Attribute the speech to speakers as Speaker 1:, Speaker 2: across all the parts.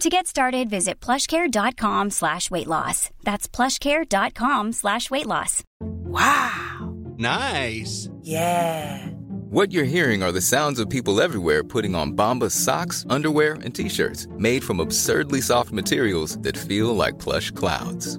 Speaker 1: To get started, visit plushcare.com slash weight loss. That's plushcare.com slash weight loss.
Speaker 2: Wow.
Speaker 3: Nice.
Speaker 2: Yeah.
Speaker 4: What you're hearing are the sounds of people everywhere putting on Bombas socks, underwear, and t-shirts made from absurdly soft materials that feel like plush clouds.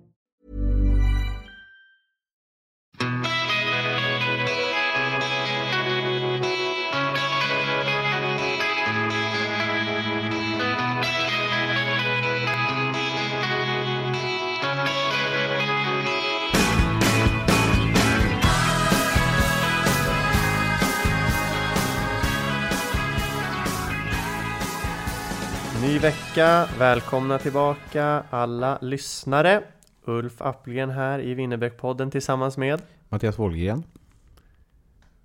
Speaker 5: Ny vecka, välkomna tillbaka alla lyssnare. Ulf Appelgren här i Winnerbäck-podden tillsammans med
Speaker 6: Mattias Wåhlgren.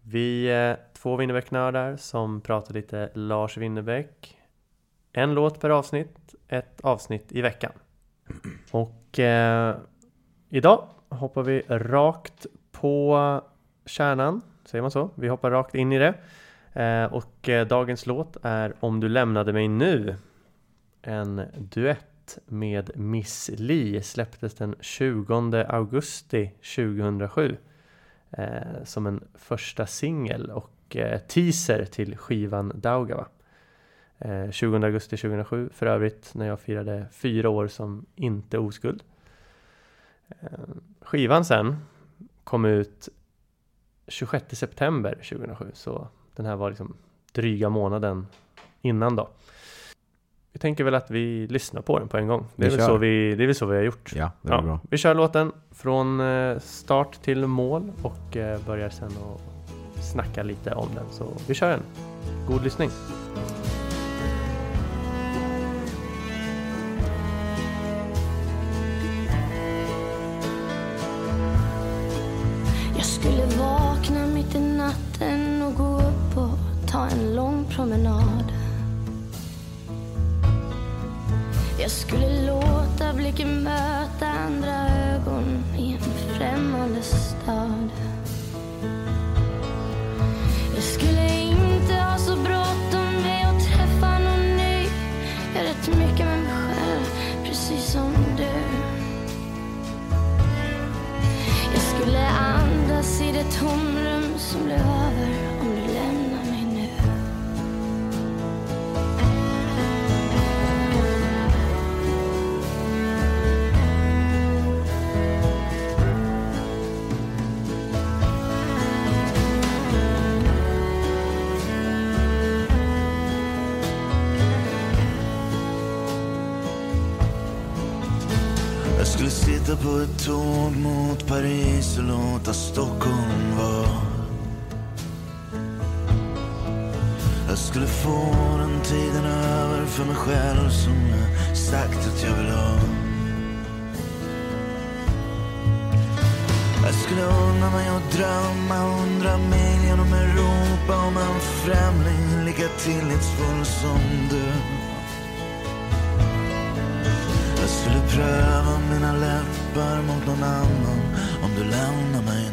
Speaker 5: Vi är två Winnerbäck-nördar som pratar lite Lars Winnerbäck. En låt per avsnitt, ett avsnitt i veckan. Och eh, idag hoppar vi rakt på kärnan, säger man så? Vi hoppar rakt in i det. Eh, och eh, dagens låt är Om du lämnade mig nu en duett med Miss Li släpptes den 20 augusti 2007 eh, som en första singel och eh, teaser till skivan Daugava. Eh, 20 augusti 2007 för övrigt när jag firade fyra år som inte oskuld. Eh, skivan sen kom ut 26 september 2007 så den här var liksom dryga månaden innan då. Vi tänker väl att vi lyssnar på den på en gång. Det är,
Speaker 6: Vi
Speaker 5: väl så, vi, det är väl så vi har gjort.
Speaker 6: Ja, det är bra.
Speaker 5: Vi kör låten från eh, start till mål och eh, börjar sen att snacka lite om den. Så vi kör den. God lyssning.
Speaker 7: Jag skulle vakna mitt i natten och gå upp och ta en lång promenad. Jag skulle låta blicken möta andra ögon i en främmande stad. Jag skulle inte ha så bråttom
Speaker 8: Stockholm var Jag skulle få den tiden över för mig själv som jag sagt att jag vill ha. Jag skulle unna mig att drömma hundra mil genom Europa om en främling lika tillitsfull som du. Jag skulle pröva mina läppar mot någon annan om du lämnar mig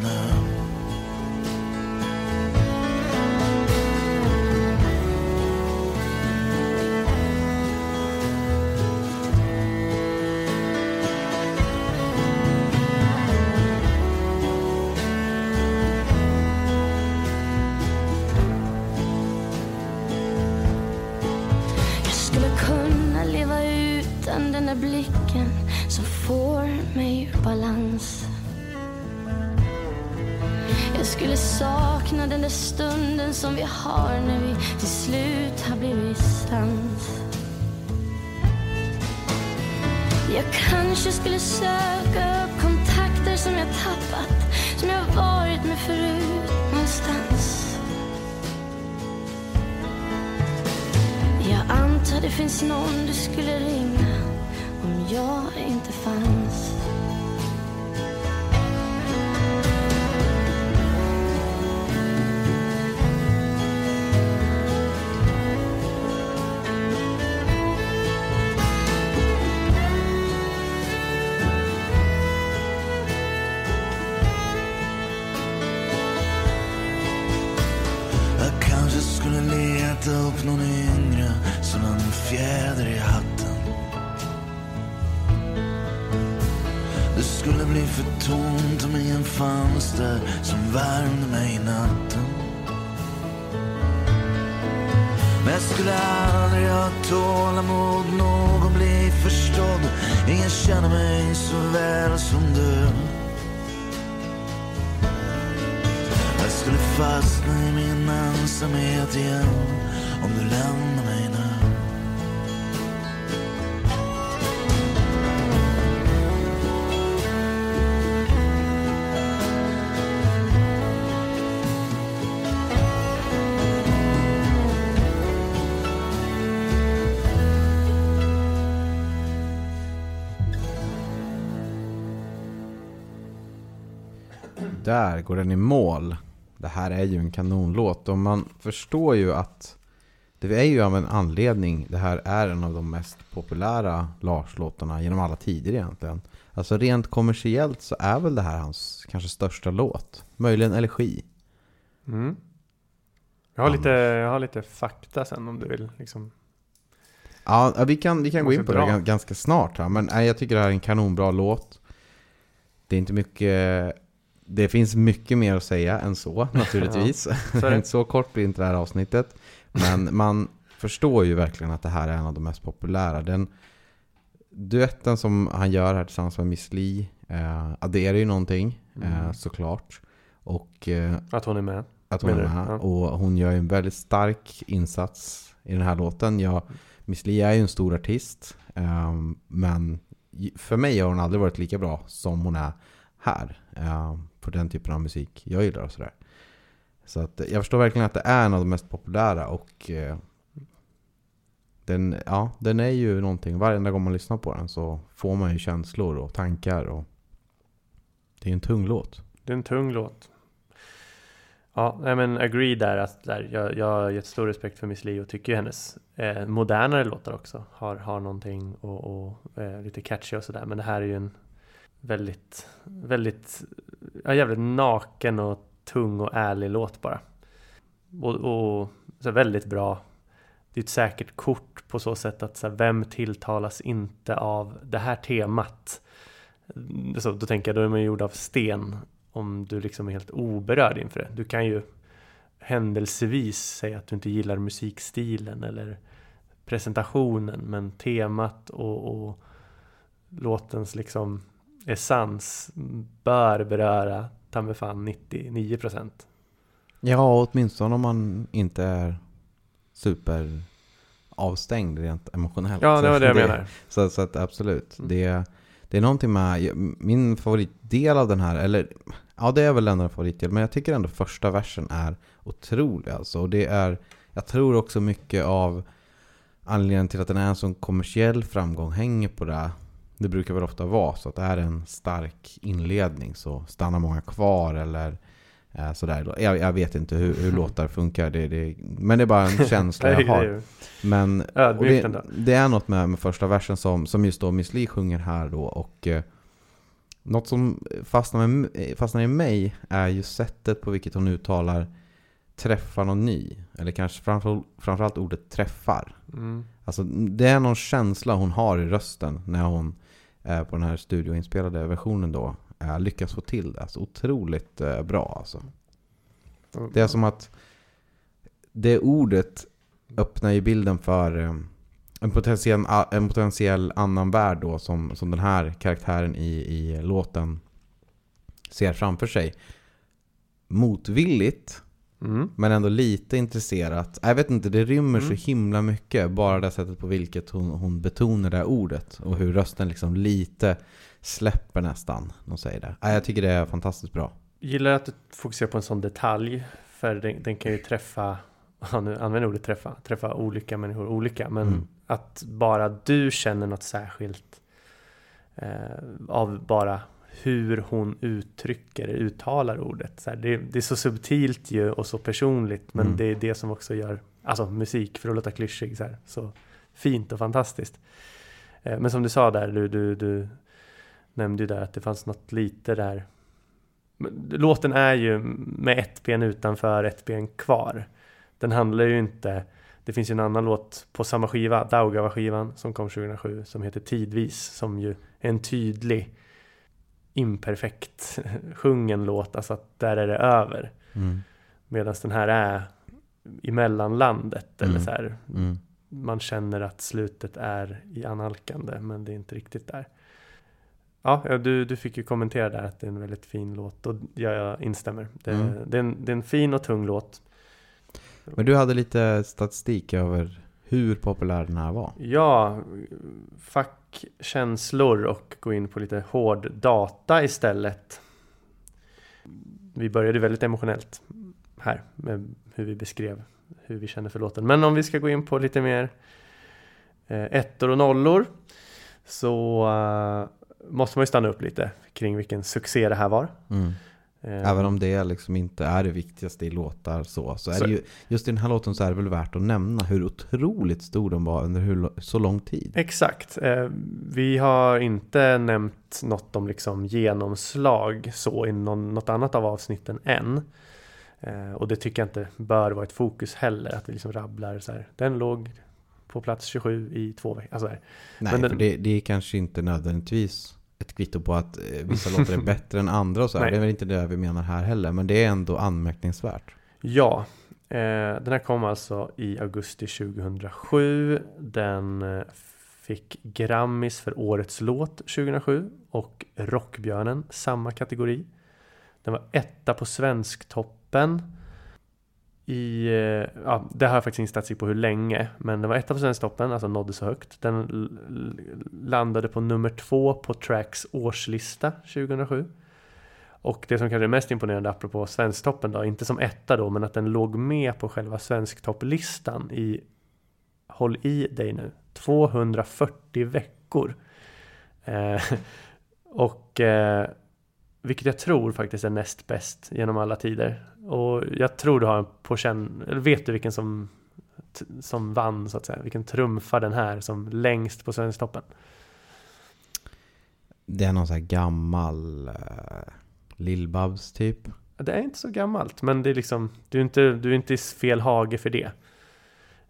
Speaker 7: skulle söka upp kontakter som jag tappat, som jag varit med förut någonstans. Jag antar det finns någon du skulle ringa om jag inte fanns.
Speaker 8: Fastna i min ensamhet igen om du lämnar mig nu.
Speaker 3: Där går den i mål. Det här är ju en kanonlåt och man förstår ju att det är ju av en anledning det här är en av de mest populära Lars-låtarna genom alla tider egentligen. Alltså rent kommersiellt så är väl det här hans kanske största låt. Möjligen Elegi.
Speaker 5: Mm. Jag, har lite, jag har lite fakta sen om du vill. Liksom.
Speaker 3: Ja, vi kan, vi kan gå in på
Speaker 5: dra.
Speaker 3: det gan- ganska snart här. Men nej, jag tycker det här är en kanonbra låt. Det är inte mycket... Det finns mycket mer att säga än så naturligtvis.
Speaker 5: så är det.
Speaker 3: så kort blir inte det här avsnittet. Men man förstår ju verkligen att det här är en av de mest populära. Den duetten som han gör här tillsammans med Miss Li eh, adderar ju någonting eh,
Speaker 5: Mm.
Speaker 3: såklart. Och eh,
Speaker 5: Att hon är med.
Speaker 3: att hon är
Speaker 5: Menar
Speaker 3: med.
Speaker 5: Ja.
Speaker 3: Och hon gör ju en väldigt stark insats i den här låten. Jag, Miss Li är ju en stor artist. ehm, men för mig har hon aldrig varit lika bra som hon är här. Eh, på den typen av musik jag gillar och sådär. Så att eh, jag förstår verkligen att det är en av de mest populära och eh, den, ja, den är ju någonting. Varenda gång man lyssnar på den så får man ju känslor och tankar. Och det är en tung låt.
Speaker 5: Det är en tung låt. Ja, nej men agree där. Att där jag, jag har jättestor respekt för Miss Li och tycker ju hennes eh, modernare låtar också har, har någonting och, och eh, lite catchy och sådär. Men det här är ju en väldigt, väldigt, ja, jävligt naken och tung och ärlig låt bara. Och, och så väldigt bra. Det är ett säkert kort på så sätt att så här, vem tilltalas inte av det här temat? Så, då tänker jag, då är man gjord av sten om du liksom är helt oberörd inför det. Du kan ju händelsevis säga att du inte gillar musikstilen eller presentationen men temat och, och låtens liksom essens bör beröra ta mig fan 99%.
Speaker 3: Ja, åtminstone om man inte är super avstängd rent emotionellt.
Speaker 5: Ja, det var det jag menar.
Speaker 3: Så, så att absolut.
Speaker 5: Mm.
Speaker 3: Det, det är någonting med, min favoritdel av den här, eller ja det är väl ändå en favoritdel, men jag tycker ändå första versen är otrolig alltså. Och det är, jag tror också mycket av anledningen till att den är en sån kommersiell framgång hänger på det. Det brukar väl ofta vara så att det är en stark inledning så stannar många kvar eller eh, sådär. Jag, jag vet inte hur, hur låtar funkar, det, det, men det är bara en känsla jag
Speaker 5: det
Speaker 3: har. Men det, det är något med, med första versen som, som just då Miss Li sjunger här då och eh, något som fastnar, med, fastnar i mig är ju sättet på vilket hon uttalar träffa någon ny. Eller kanske framför, framförallt ordet träffar.
Speaker 5: Mm.
Speaker 3: Alltså det är någon känsla hon har i rösten när hon Eh, på den här studioinspelade versionen då eh, lyckas få till det. Alltså otroligt eh, bra alltså. Det är som att det ordet öppnar ju bilden för, eh, en, potentiell, en potentiell annan värld då som, som den här karaktären i, i låten ser framför sig. Motvilligt,
Speaker 5: Mm.
Speaker 3: men ändå lite intresserat. Jag vet inte, det rymmer
Speaker 5: Mm.
Speaker 3: så himla mycket. Bara det sättet på vilket hon, hon betonar det här ordet. Och hur rösten liksom lite släpper nästan. hon säger det. Ja, Jag tycker det är fantastiskt bra.
Speaker 5: Gillar att du fokuserar på en sån detalj. För den, den kan ju träffa, nu använder ordet träffa, träffa olika människor olika. Men
Speaker 3: Mm.
Speaker 5: att bara du känner något särskilt eh, av bara hur hon uttrycker, uttalar ordet. Så här, det, det är så subtilt ju och så personligt. Men
Speaker 3: Mm.
Speaker 5: det är det som också gör, alltså musik för att låta klyschig, så, här, så fint och fantastiskt. Eh, men som du sa där, du, du, du nämnde ju där att det fanns något lite där Låten är ju med ett ben utanför, ett ben kvar. Den handlar ju inte Det finns ju en annan låt på samma skiva, Daugava-skivan som kom 2007 som heter Tidvis som ju är en tydlig imperfekt sjungen låt, alltså att där är det över.
Speaker 3: Mm.
Speaker 5: Medan den här är i mellanlandet eller
Speaker 3: Mm.
Speaker 5: så här.
Speaker 3: Mm.
Speaker 5: Man känner att slutet är i analkande men det är inte riktigt där. Ja, ja, du, du fick ju kommentera där att det är en väldigt fin låt och jag, jag instämmer. Det,
Speaker 3: Mm.
Speaker 5: det, är en, det är en fin och tung låt.
Speaker 3: Men du hade lite statistik över hur populär den här var.
Speaker 5: Ja, känslor och gå in på lite hård data istället. Vi började väldigt emotionellt här med hur vi beskrev hur vi känner för låten. Men om vi ska gå in på lite mer eh, ettor och nollor så eh, måste man ju stanna upp lite kring vilken succé det här var.
Speaker 3: Mm.
Speaker 5: Eh,
Speaker 3: Även om det liksom inte är det viktigaste i låtar så, så är
Speaker 5: Så-
Speaker 3: det ju, just i den här låten så är det väl värt att nämna hur otroligt stor de var under hur, så lång tid.
Speaker 5: Exakt. Eh, vi har inte nämnt något om liksom genomslag så i någon, något annat av avsnitten än. Eh, och det tycker jag inte bör vara ett fokus heller. Att vi liksom rabblar så här. Den låg på plats 27 i två veckor. Alltså.
Speaker 3: Nej,
Speaker 5: den-
Speaker 3: för det, det är kanske inte nödvändigtvis ett kvitto på att eh, vissa låtar är bättre än andra och så här.
Speaker 5: Nej.
Speaker 3: Det är väl inte det vi menar här heller, men det är ändå anmärkningsvärt.
Speaker 5: Ja, eh, den här kom alltså i augusti 2007. Den eh, fick Grammis för årets låt 2007 och Rockbjörnen samma kategori. Den var etta på Svensktoppen i, eh, ja, det har jag faktiskt ingen statistik på hur länge, men den var etta på Svensktoppen, alltså nådde så högt. Den landade på nummer två på Tracks årslista 2007. Och det som kanske är mest imponerande apropå Svensktoppen då, inte som etta då, men att den låg med på själva Svensktopplistan i, håll i dig nu, 240 veckor. Eh, och eh, vilket jag tror faktiskt är näst bäst genom alla tider. Och jag tror du har på känn, eller vet du vilken som, som vann så att säga? Vilken trumfar den här som längst på Svensktoppen?
Speaker 3: Det är någon sån här gammal uh, Lill-Babs typ.
Speaker 5: Det är inte så gammalt, men det är liksom, du är inte, du är inte i fel hage för det.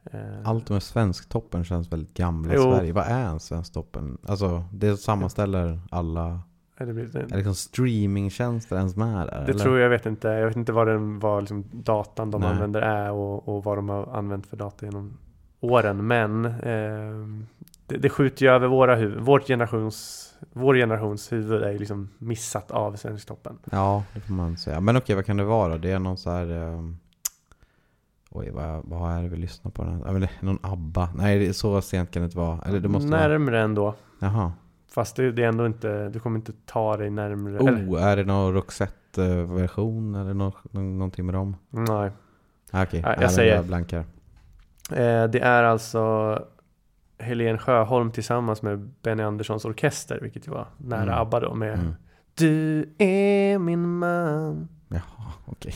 Speaker 5: Eh,
Speaker 3: Allt med Svensktoppen känns väldigt gamla i
Speaker 5: Jo.
Speaker 3: Sverige. Vad är en Svensktoppen? Alltså, det sammanställer alla...
Speaker 5: det, blir,
Speaker 3: Är det liksom streamingtjänster ens med där?
Speaker 5: det tror jag, jag vet inte. Jag vet inte vad, den, vad liksom datan de
Speaker 3: Nej.
Speaker 5: använder är och, och vad de har använt för data genom åren. Men eh, det, det skjuter ju över våra huvud. Vårt generations, vår generations huvud är ju liksom missat av Svensktoppen.
Speaker 3: Ja, det får man säga. Men okej, vad kan det vara? Det är någon så här... ehm, Oj, vad, vad är det vi lyssnar på? Det är någon ABBA? Nej, det är så sent kan det inte vara. Eller det måste vara...
Speaker 5: Närmre ändå.
Speaker 3: Jaha.
Speaker 5: Fast det, det är ändå inte, du kommer inte ta dig närmre. eller?
Speaker 3: Oh, är det någon Roxette-version? Eller nå- nå- någonting med dem?
Speaker 5: Nej.
Speaker 3: Ah, okej,
Speaker 5: Ja, jag
Speaker 3: Ja, men
Speaker 5: säger-
Speaker 3: blankar.
Speaker 5: Eh, det är alltså Helen Sjöholm tillsammans med Benny Anderssons orkester, vilket ju var nära
Speaker 3: Mm.
Speaker 5: ABBA då med
Speaker 3: Mm.
Speaker 5: Du är min man
Speaker 3: Jaha, okej.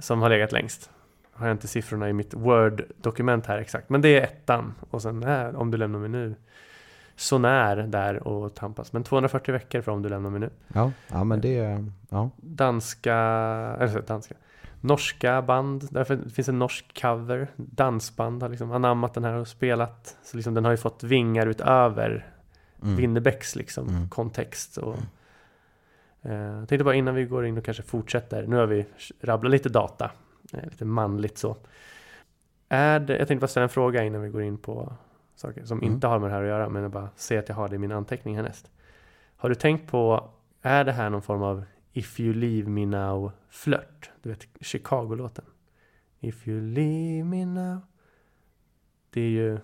Speaker 5: som har legat längst. Har jag inte siffrorna i mitt Word-dokument här exakt, men det är ettan och sen här, om du lämnar mig nu. Så när där och tampas, men 240 veckor för om du lämnar mig nu.
Speaker 3: Ja, ja, men det är... Ja.
Speaker 5: Danska, eller danska, norska band, därför finns en norsk cover. Dansband har liksom anammat den här och spelat. Så liksom den har ju fått vingar utöver
Speaker 3: Mm.
Speaker 5: Winnerbäcks liksom
Speaker 3: Mm.
Speaker 5: kontext. Och, eh, jag tänkte bara innan vi går in och kanske fortsätter. Nu har vi rabblat lite data, eh, lite manligt så. Är det, jag tänkte bara ställa en fråga innan vi går in på saker som
Speaker 3: Mm.
Speaker 5: inte har med det här att göra, men jag bara ser att jag har det i min anteckning härnäst. Har du tänkt på, är det här någon form av If you leave me now flört? Du vet Chicago-låten. If you leave me now. Det är ju...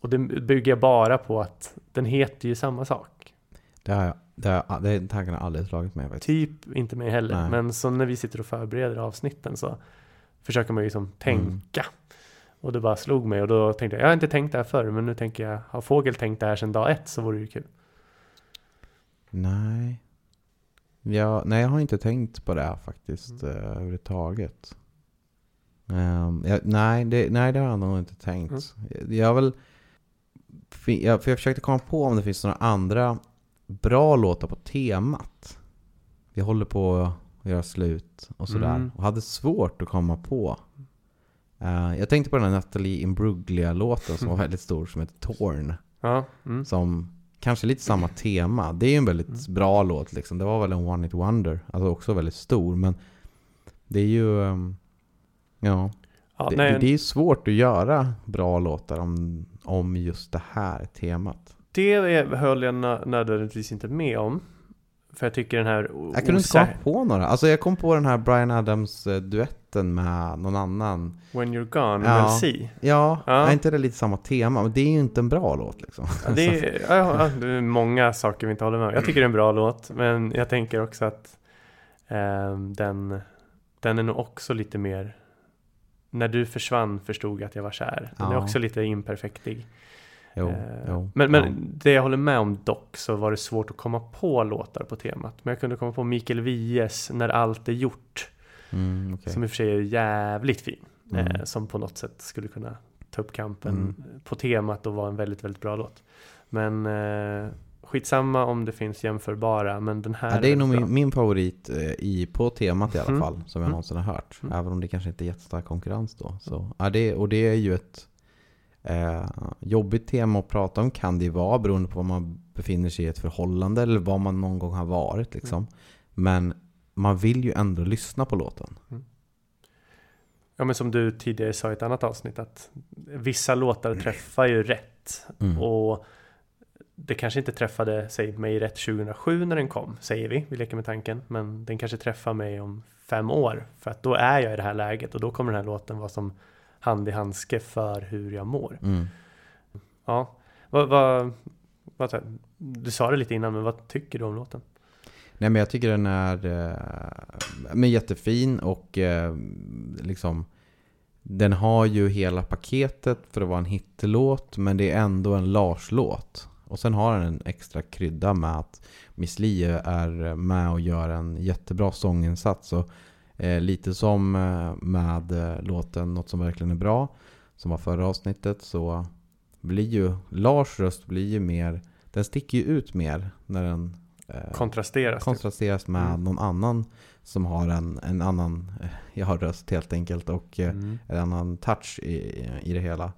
Speaker 5: Och det bygger jag bara på att den heter ju samma sak.
Speaker 3: Det har jag, det har, det, tanken har aldrig slagit mig faktiskt.
Speaker 5: Typ inte mig heller.
Speaker 3: Nej.
Speaker 5: Men så när vi sitter och förbereder avsnitten så försöker man ju liksom tänka. Och det bara slog mig och då tänkte jag, jag har inte tänkt det här förr men nu tänker jag, har Fågel tänkt det här sedan dag ett så vore det ju kul.
Speaker 3: Nej. Ja, nej, jag har inte tänkt på det här faktiskt
Speaker 5: Mm.
Speaker 3: eh, överhuvudtaget. Um, jag, nej, det, nej, det har jag nog inte tänkt.
Speaker 5: Mm.
Speaker 3: Jag väl... Jag, för jag försökte komma på om det finns några andra bra låtar på temat. Vi håller på att göra slut och sådär.
Speaker 5: Mm.
Speaker 3: Och hade svårt att komma på. Eh, jag tänkte på den här Natalie Imbruglia-låten som var väldigt stor, som heter Torn.
Speaker 5: Ja, mm.
Speaker 3: Som kanske lite samma tema. Det är ju en väldigt
Speaker 5: Mm.
Speaker 3: bra låt liksom. Det var väl en One It Wonder. Alltså också väldigt stor. Men det är ju... ehm, ja.
Speaker 5: ja
Speaker 3: det,
Speaker 5: nej,
Speaker 3: det, är ju svårt att göra bra låtar om, om just det här temat.
Speaker 5: det är, höll jag nö- nödvändigtvis inte med om. För jag tycker den här
Speaker 3: Jag kunde inte komma på några. Alltså jag kom på den här Brian Adams-duetten med någon annan.
Speaker 5: When you're gone,
Speaker 3: Ja.
Speaker 5: we'll see.
Speaker 3: Ja,
Speaker 5: Ja.
Speaker 3: är inte det lite samma tema? Men det är ju inte en bra låt liksom.
Speaker 5: Ja, det, är, ja, det är många saker vi inte håller med om. Jag tycker det är en bra låt, men jag tänker också att ehm, den, den är nog också lite mer när du försvann förstod jag att jag var kär. Den är
Speaker 3: Ja.
Speaker 5: också lite imperfektig.
Speaker 3: Jo,
Speaker 5: Eh,
Speaker 3: jo.
Speaker 5: Men, men
Speaker 3: ja.
Speaker 5: det jag håller med om dock så var det svårt att komma på låtar på temat. Men jag kunde komma på Mikael Wiehes När allt är gjort.
Speaker 3: Mm, okej.
Speaker 5: Som i och för sig är jävligt fin.
Speaker 3: Mm.
Speaker 5: Eh, som på något sätt skulle kunna ta upp kampen
Speaker 3: Mm.
Speaker 5: på temat och vara en väldigt, väldigt bra låt. Men eh, skitsamma om det finns jämförbara. Men den här
Speaker 3: Ja, det är nog min, min favorit eh, i, på temat i alla
Speaker 5: Mm.
Speaker 3: fall, som jag
Speaker 5: Mm.
Speaker 3: någonsin har hört.
Speaker 5: Mm.
Speaker 3: Även om det kanske inte är jättestark konkurrens då. Så, ja, det, och det är ju ett eh, jobbigt tema att prata om, kan det ju vara, beroende på vad man befinner sig i ett förhållande eller vad man någon gång har varit. Liksom.
Speaker 5: Mm.
Speaker 3: Men man vill ju ändå lyssna på låten.
Speaker 5: Ja men som du tidigare sa i ett annat avsnitt att vissa låtar träffar ju rätt.
Speaker 3: Mm.
Speaker 5: Och det kanske inte träffade säg, mig rätt 2007 när den kom, säger vi. Vi leker med tanken. Men den kanske träffar mig om fem år. För att då är jag i det här läget och då kommer den här låten vara som hand i handske för hur jag mår.
Speaker 3: Mm.
Speaker 5: Ja, vad, vad, vad, du sa det lite innan, men vad tycker du om låten?
Speaker 3: Nej men jag tycker den är eh, men jättefin och eh, liksom Den har ju hela paketet för att vara en hitlåt men det är ändå en Lars-låt. Och sen har den en extra krydda med att Miss Li är med och gör en jättebra sånginsats. Och, eh, lite som eh, med eh, låten Något som verkligen är bra som var förra avsnittet så blir ju Lars röst blir ju mer Den sticker ju ut mer när den eh,
Speaker 5: Kontrasteras. typ.
Speaker 3: kontrasteras med
Speaker 5: Mm.
Speaker 3: någon annan som har en, en annan eh, jag har röst helt enkelt och
Speaker 5: Mm.
Speaker 3: en annan touch i, i det hela.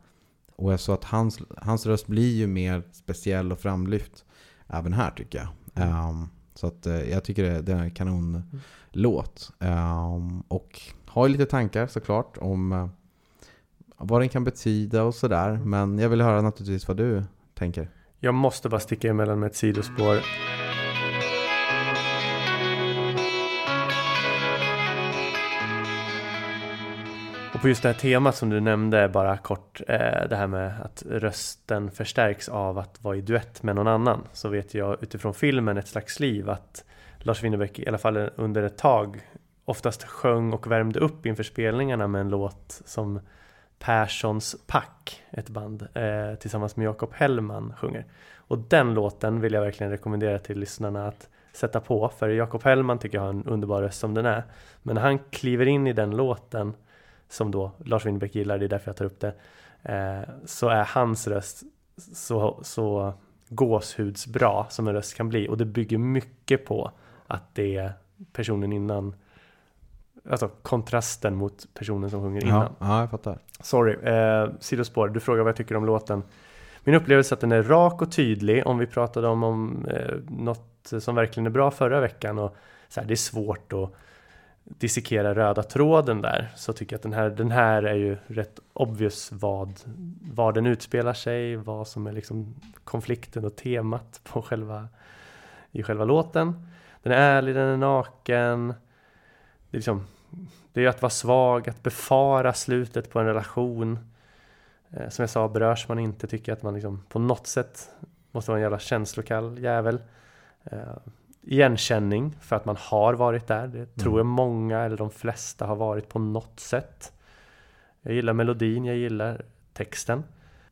Speaker 3: Och så att hans, hans röst blir ju mer speciell och framlyft även här tycker jag.
Speaker 5: Mm.
Speaker 3: Ehm, så att eh, jag tycker det, det är en kanonlåt. Ehm, och har ju lite tankar såklart om eh, vad den kan betyda och sådär.
Speaker 5: Mm.
Speaker 3: Men jag vill höra naturligtvis vad du tänker.
Speaker 5: Jag måste bara sticka emellan med ett sidospår. På just det här temat som du nämnde bara kort, eh, det här med att rösten förstärks av att vara i duett med någon annan. Så vet jag utifrån filmen Ett slags liv att Lars Winnerbäck i alla fall under ett tag oftast sjöng och värmde upp inför spelningarna med en låt som Perssons Pack, ett band, eh, tillsammans med Jakob Hellman sjunger. Och den låten vill jag verkligen rekommendera till lyssnarna att sätta på, för Jakob Hellman tycker jag har en underbar röst som den är. Men när han kliver in i den låten, som då Lars Winnerbäck gillar, det är därför jag tar upp det, eh, så är hans röst så, så gåshudsbra som en röst kan bli. Och det bygger mycket på att det är personen innan, alltså kontrasten mot personen som sjunger innan.
Speaker 3: Ja, ja, jag fattar.
Speaker 5: Sorry, eh, sidospår. Du frågar vad jag tycker om låten. Min upplevelse är att den är rak och tydlig. Om vi pratade om, om eh, något som verkligen är bra förra veckan. Och så här, det är svårt att dissekera röda tråden där så tycker jag att den här, den här är ju rätt obvious vad, var den utspelar sig, vad som är liksom konflikten och temat på själva, i själva låten. Den är ärlig, den är naken. Det är, liksom, det är att vara svag, att befara slutet på en relation. Eh, som jag sa, berörs man inte, tycker jag att man liksom på något sätt måste vara en jävla känslokall jävel. Eh, Igenkänning för att man har varit där. Det tror jag många, eller de flesta, har varit på något sätt. Jag gillar melodin, jag gillar texten.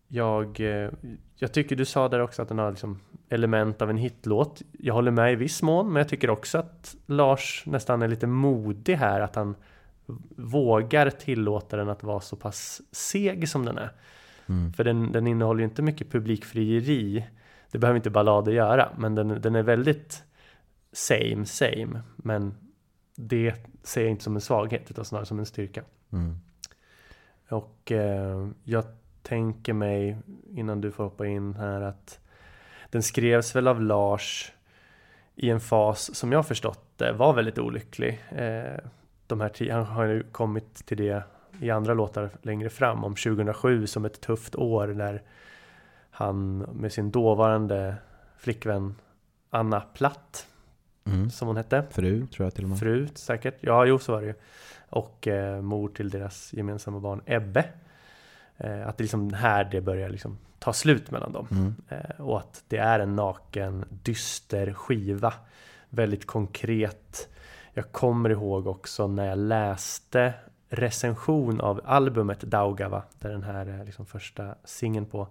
Speaker 5: Jag, eh, jag tycker du sa där också att den har liksom element av en hitlåt. Jag håller med i viss mån, men jag tycker också att Lars nästan är lite modig här, att han vågar tillåta den att vara så pass seg som den är.
Speaker 3: Mm.
Speaker 5: För den, den innehåller ju inte mycket publikfrieri. Det behöver inte ballader göra, men den, den är väldigt same, same. Men det ser jag inte som en svaghet, utan snarare som en styrka.
Speaker 3: Mm.
Speaker 5: Och eh, jag tänker mig, innan du får hoppa in här, att den skrevs väl av Lars i en fas som jag förstått det var väldigt olycklig. Eh, de här han har ju kommit till det i andra låtar längre fram om 2007 som ett tufft år när han med sin dåvarande flickvän Anna Platt
Speaker 3: Mm.
Speaker 5: som hon hette.
Speaker 3: Fru tror jag till och med.
Speaker 5: Fru säkert. Ja, jo så var det ju. Och eh, mor till deras gemensamma barn Ebbe. Eh, att det liksom här det börjar liksom ta slut mellan dem.
Speaker 3: Mm.
Speaker 5: Eh, och att det är en naken, dyster skiva. Väldigt konkret. Jag kommer ihåg också när jag läste recension av albumet Daugava, där den här är liksom första singeln på.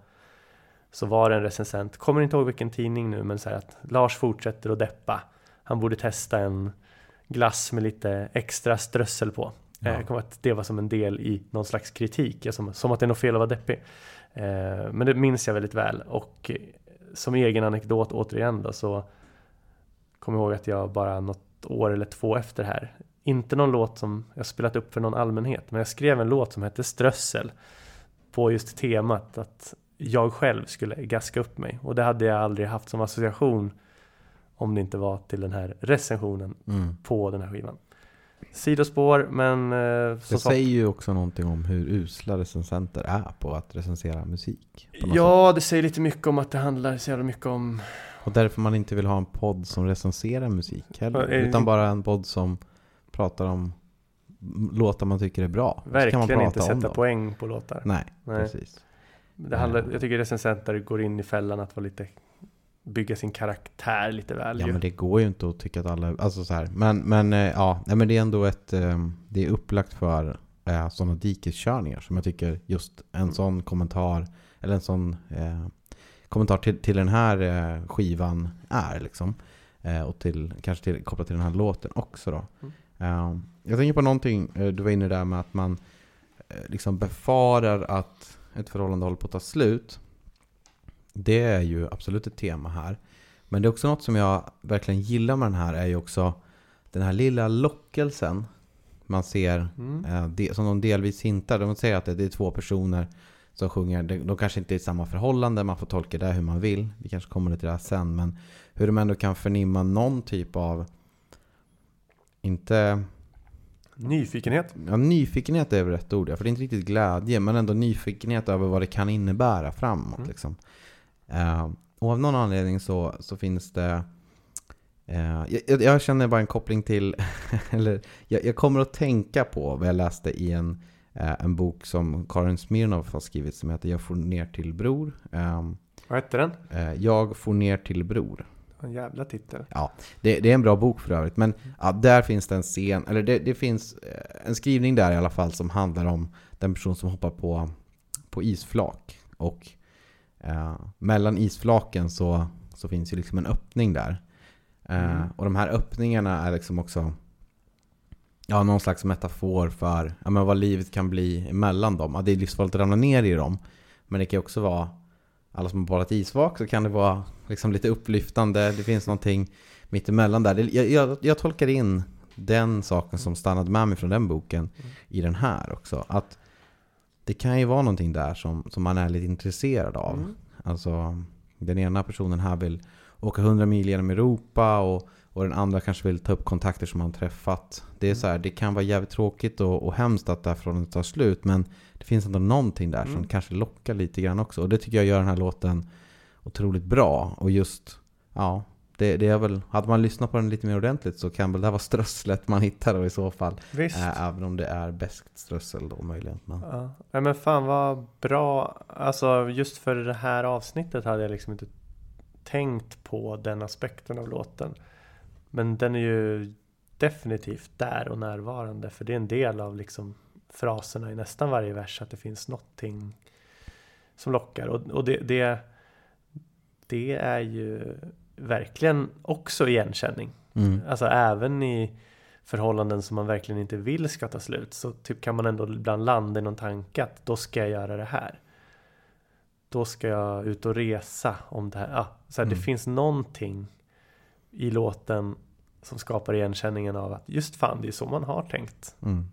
Speaker 5: Så var det en recensent, kommer inte ihåg vilken tidning nu, men så här att Lars fortsätter att deppa. Han borde testa en glass med lite extra strössel på.
Speaker 3: Ja.
Speaker 5: Eh, kommer att det var som en del i någon slags kritik, som, som att det är något fel att vara deppig. Eh, Men det minns jag väldigt väl och eh, som egen anekdot återigen då så kommer jag ihåg att jag bara något år eller två efter här inte någon låt som jag spelat upp för någon allmänhet men jag skrev en låt som hette Strössel på just temat att jag själv skulle gaska upp mig och det hade jag aldrig haft som association om det inte var till den här recensionen
Speaker 3: Mm.
Speaker 5: på den här skivan. Sidospår men eh,
Speaker 3: Det säger ju också någonting om hur usla recensenter är på att recensera musik.
Speaker 5: Ja, det säger lite mycket om att det handlar så jävla mycket om
Speaker 3: sätt. Och därför man inte vill ha en podd som recenserar musik heller.
Speaker 5: Ja, det-
Speaker 3: Utan bara en podd som pratar om låtar man tycker är bra.
Speaker 5: Verkligen inte sätta poäng på låtar.
Speaker 3: Nej,
Speaker 5: Nej.
Speaker 3: precis.
Speaker 5: Det handlar, jag tycker recensenter går in i fällan att vara lite bygga sin karaktär lite väl
Speaker 3: Ja
Speaker 5: ju.
Speaker 3: men det går ju inte att tycka att alla, alltså så här. Men, men eh, ja, nej, men det är ändå ett, eh, det är upplagt för eh, sådana dikeskörningar som jag tycker just en
Speaker 5: Mm.
Speaker 3: sån kommentar, eller en sån eh, kommentar till, till den här eh, skivan är liksom. Eh, och till, kanske till, kopplat till den här låten också då.
Speaker 5: Mm.
Speaker 3: Eh, jag tänker på någonting, eh, du var inne där med att man liksom befarar att ett förhållande håller på att ta slut. Det är ju absolut ett tema här. Men det är också något som jag verkligen gillar med den här är ju också den här lilla lockelsen man ser
Speaker 5: Mm.
Speaker 3: eh, som de delvis hintar. De säger att det, det är två personer som sjunger. De, de kanske inte är i samma förhållande, man får tolka det hur man vill. Vi kanske kommer till det här sen. Men hur de ändå kan förnimma någon typ av, inte
Speaker 5: Nyfikenhet.
Speaker 3: Ja, nyfikenhet är väl rätt ord, ja, för det är inte riktigt glädje, men ändå nyfikenhet över vad det kan innebära framåt.
Speaker 5: Mm.
Speaker 3: Liksom. Eh, och av någon anledning så, så finns det... Eh, jag, jag känner bara en koppling till, eller jag, jag kommer att tänka på vad jag läste i en, eh, en bok som Karin Smirnoff har skrivit som heter Jag får ner till bror. Eh,
Speaker 5: Vad hette den?
Speaker 3: eh, jag får ner till bror.
Speaker 5: En jävla titel.
Speaker 3: Det, det är en bra bok för övrigt. Men ja, där finns det en scen, eller det, det finns eh, en skrivning där i alla fall som handlar om den person som hoppar på, på isflak. Och eh, mellan isflaken så, så finns ju liksom en öppning där. Eh,
Speaker 5: Mm.
Speaker 3: Och de här öppningarna är liksom också ja, någon slags metafor för ja, men vad livet kan bli emellan dem. Ja, det är livsfarligt att ramla ner i dem. Men det kan också vara, alla som har badat isvak så kan det vara liksom lite upplyftande. Det finns någonting mittemellan där. Det, jag, jag, jag tolkar in den saken som stannade med mig från den boken i den här också. Att det kan ju vara någonting där som, som man är lite intresserad av.
Speaker 5: Mm.
Speaker 3: Alltså den ena personen här vill åka 100 mil genom Europa och, och den andra kanske vill ta upp kontakter som han träffat. Det är så här, det kan vara jävligt tråkigt och, och hemskt att det här förhållandet tar slut. Men det finns ändå någonting där som
Speaker 5: Mm.
Speaker 3: kanske lockar lite grann också. Och det tycker jag gör den här låten otroligt bra. Och just, ja, det, det är väl, hade man lyssnat på den lite mer ordentligt så kan väl det här vara strösslet man hittar då i så fall.
Speaker 5: Visst.
Speaker 3: Äh, även om det är bäst strössel då möjligen. Men,
Speaker 5: Ja. Nej, men fan vad bra. Alltså just för det här avsnittet hade jag liksom inte tänkt på den aspekten av låten. Men den är ju definitivt där och närvarande. För det är en del av liksom fraserna i nästan varje vers. Att det finns någonting som lockar. Och, och det, det, det är ju verkligen också igenkänning.
Speaker 3: mm,
Speaker 5: Alltså även i förhållanden som man verkligen inte vill ska ta slut så typ kan man ändå ibland landa i någon tanke att då ska jag göra det här. Då ska jag ut och resa om det här. Ja, så här Det
Speaker 3: Mm.
Speaker 5: finns någonting i låten som skapar igenkänningen av att just fan det är så man har tänkt
Speaker 3: mm,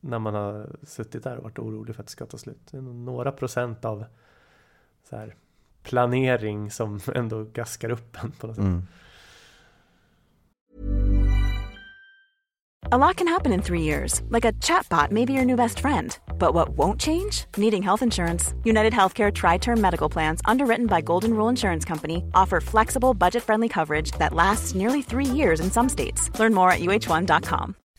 Speaker 5: när man har suttit där och varit orolig för att det ska ta slut. Det några procent av så här planering som ändå gaskar upp en på något sätt.
Speaker 3: mm.
Speaker 9: A lot can happen in three years, like a chatbot may be your new best friend. But what won't change? Needing health insurance. United Healthcare Tri Term Medical Plans, underwritten by Golden Rule Insurance Company, offer flexible, budget friendly coverage that lasts nearly three years in some states. Learn more at uh1.com.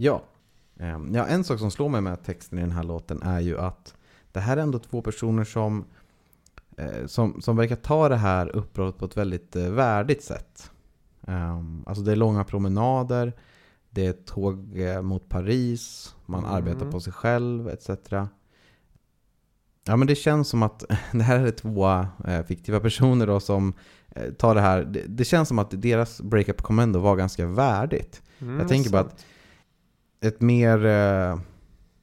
Speaker 3: Ja. Ehm, ja, en sak som slår mig med texten i den här låten är ju att det här är ändå två personer som, eh, som, som verkar ta det här uppbrottet på ett väldigt eh, värdigt sätt. Ehm, alltså det är långa promenader, det är tåg eh, mot Paris, man
Speaker 5: Mm.
Speaker 3: arbetar på sig själv etc. Ja men det känns som att det här är två fiktiva personer då som tar det här. Det, det känns som att deras breakup kommer ändå vara ganska värdigt.
Speaker 5: Mm,
Speaker 3: Jag tänker bara
Speaker 5: sant.
Speaker 3: att ett mer eh,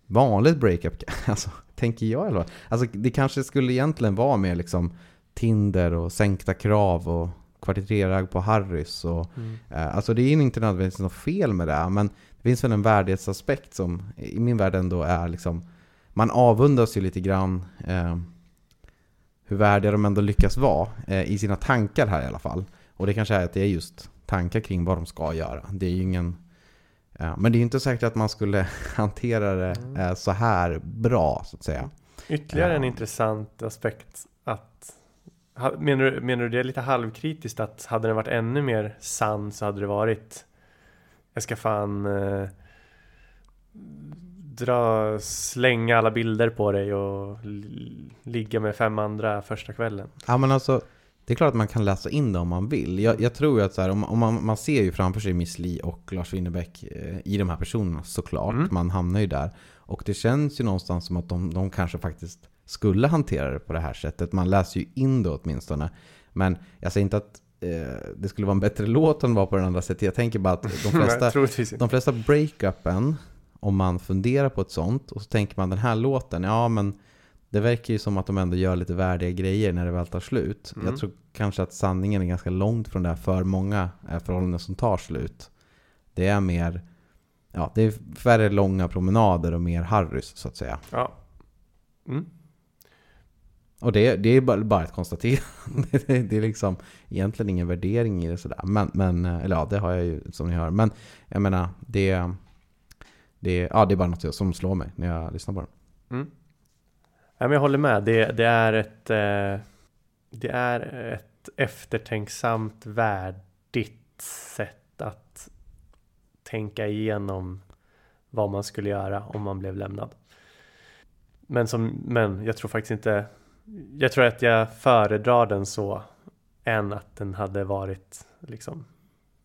Speaker 3: vanligt breakup, alltså, tänker jag alla fall. Alltså, det kanske skulle egentligen vara mer liksom Tinder och sänkta krav och kvarterrag på Harrys. Och,
Speaker 5: Mm.
Speaker 3: eh, alltså det är inte nödvändigtvis något fel med det, men det finns väl en värdighetsaspekt som i min värld ändå är liksom, man avundas ju lite grann eh, hur värdiga de ändå lyckas vara eh, i sina tankar här i alla fall. Och det kanske är att det är just tankar kring vad de ska göra. Det är ju ingen Ja, men det är inte säkert att man skulle hantera det
Speaker 5: Mm.
Speaker 3: eh, så här bra, så att säga.
Speaker 5: Ytterligare en
Speaker 3: Ja.
Speaker 5: intressant aspekt att Menar du, menar du det lite halvkritiskt att hade den varit ännu mer sann så hade det varit Jag ska fan eh, dra, slänga alla bilder på dig och ligga med fem andra första kvällen.
Speaker 3: Ja, men alltså, det är klart att man kan läsa in det om man vill. Jag, jag tror att så här, om, om man, man ser ju framför sig Miss Li och Lars Winnerbäck eh, i de här personerna såklart.
Speaker 5: Mm.
Speaker 3: Man hamnar ju där. Och det känns ju någonstans som att de, de kanske faktiskt skulle hantera det på det här sättet. Man läser ju in det åtminstone. Men jag säger inte att eh, det skulle vara en bättre låt än vad på den andra sättet. Jag tänker bara att de flesta,
Speaker 5: Nej,
Speaker 3: de flesta breakupen, om man funderar på ett sånt och så tänker man den här låten, ja men det verkar ju som att de ändå gör lite värdiga grejer när det väl tar slut.
Speaker 5: Mm.
Speaker 3: Jag tror kanske att sanningen är ganska långt från det här för många eh, förhållanden som tar slut. Det är mer, ja det är färre långa promenader och mer Harrys så att säga.
Speaker 5: Ja. Mm.
Speaker 3: Och det, det är bara, ett konstaterande. Det, det är liksom egentligen ingen värdering i det sådär. Men, men, eh, eller ja, det har jag ju som ni hör. Men jag menar, det, det, ja, det är bara något som slår mig när jag lyssnar på den.
Speaker 5: Mm. Ja, men jag håller med. Det, det, är ett, eh, det är ett eftertänksamt, värdigt sätt att tänka igenom vad man skulle göra om man blev lämnad. Men, som, men jag tror faktiskt inte... Jag tror att jag föredrar den så än att den hade varit liksom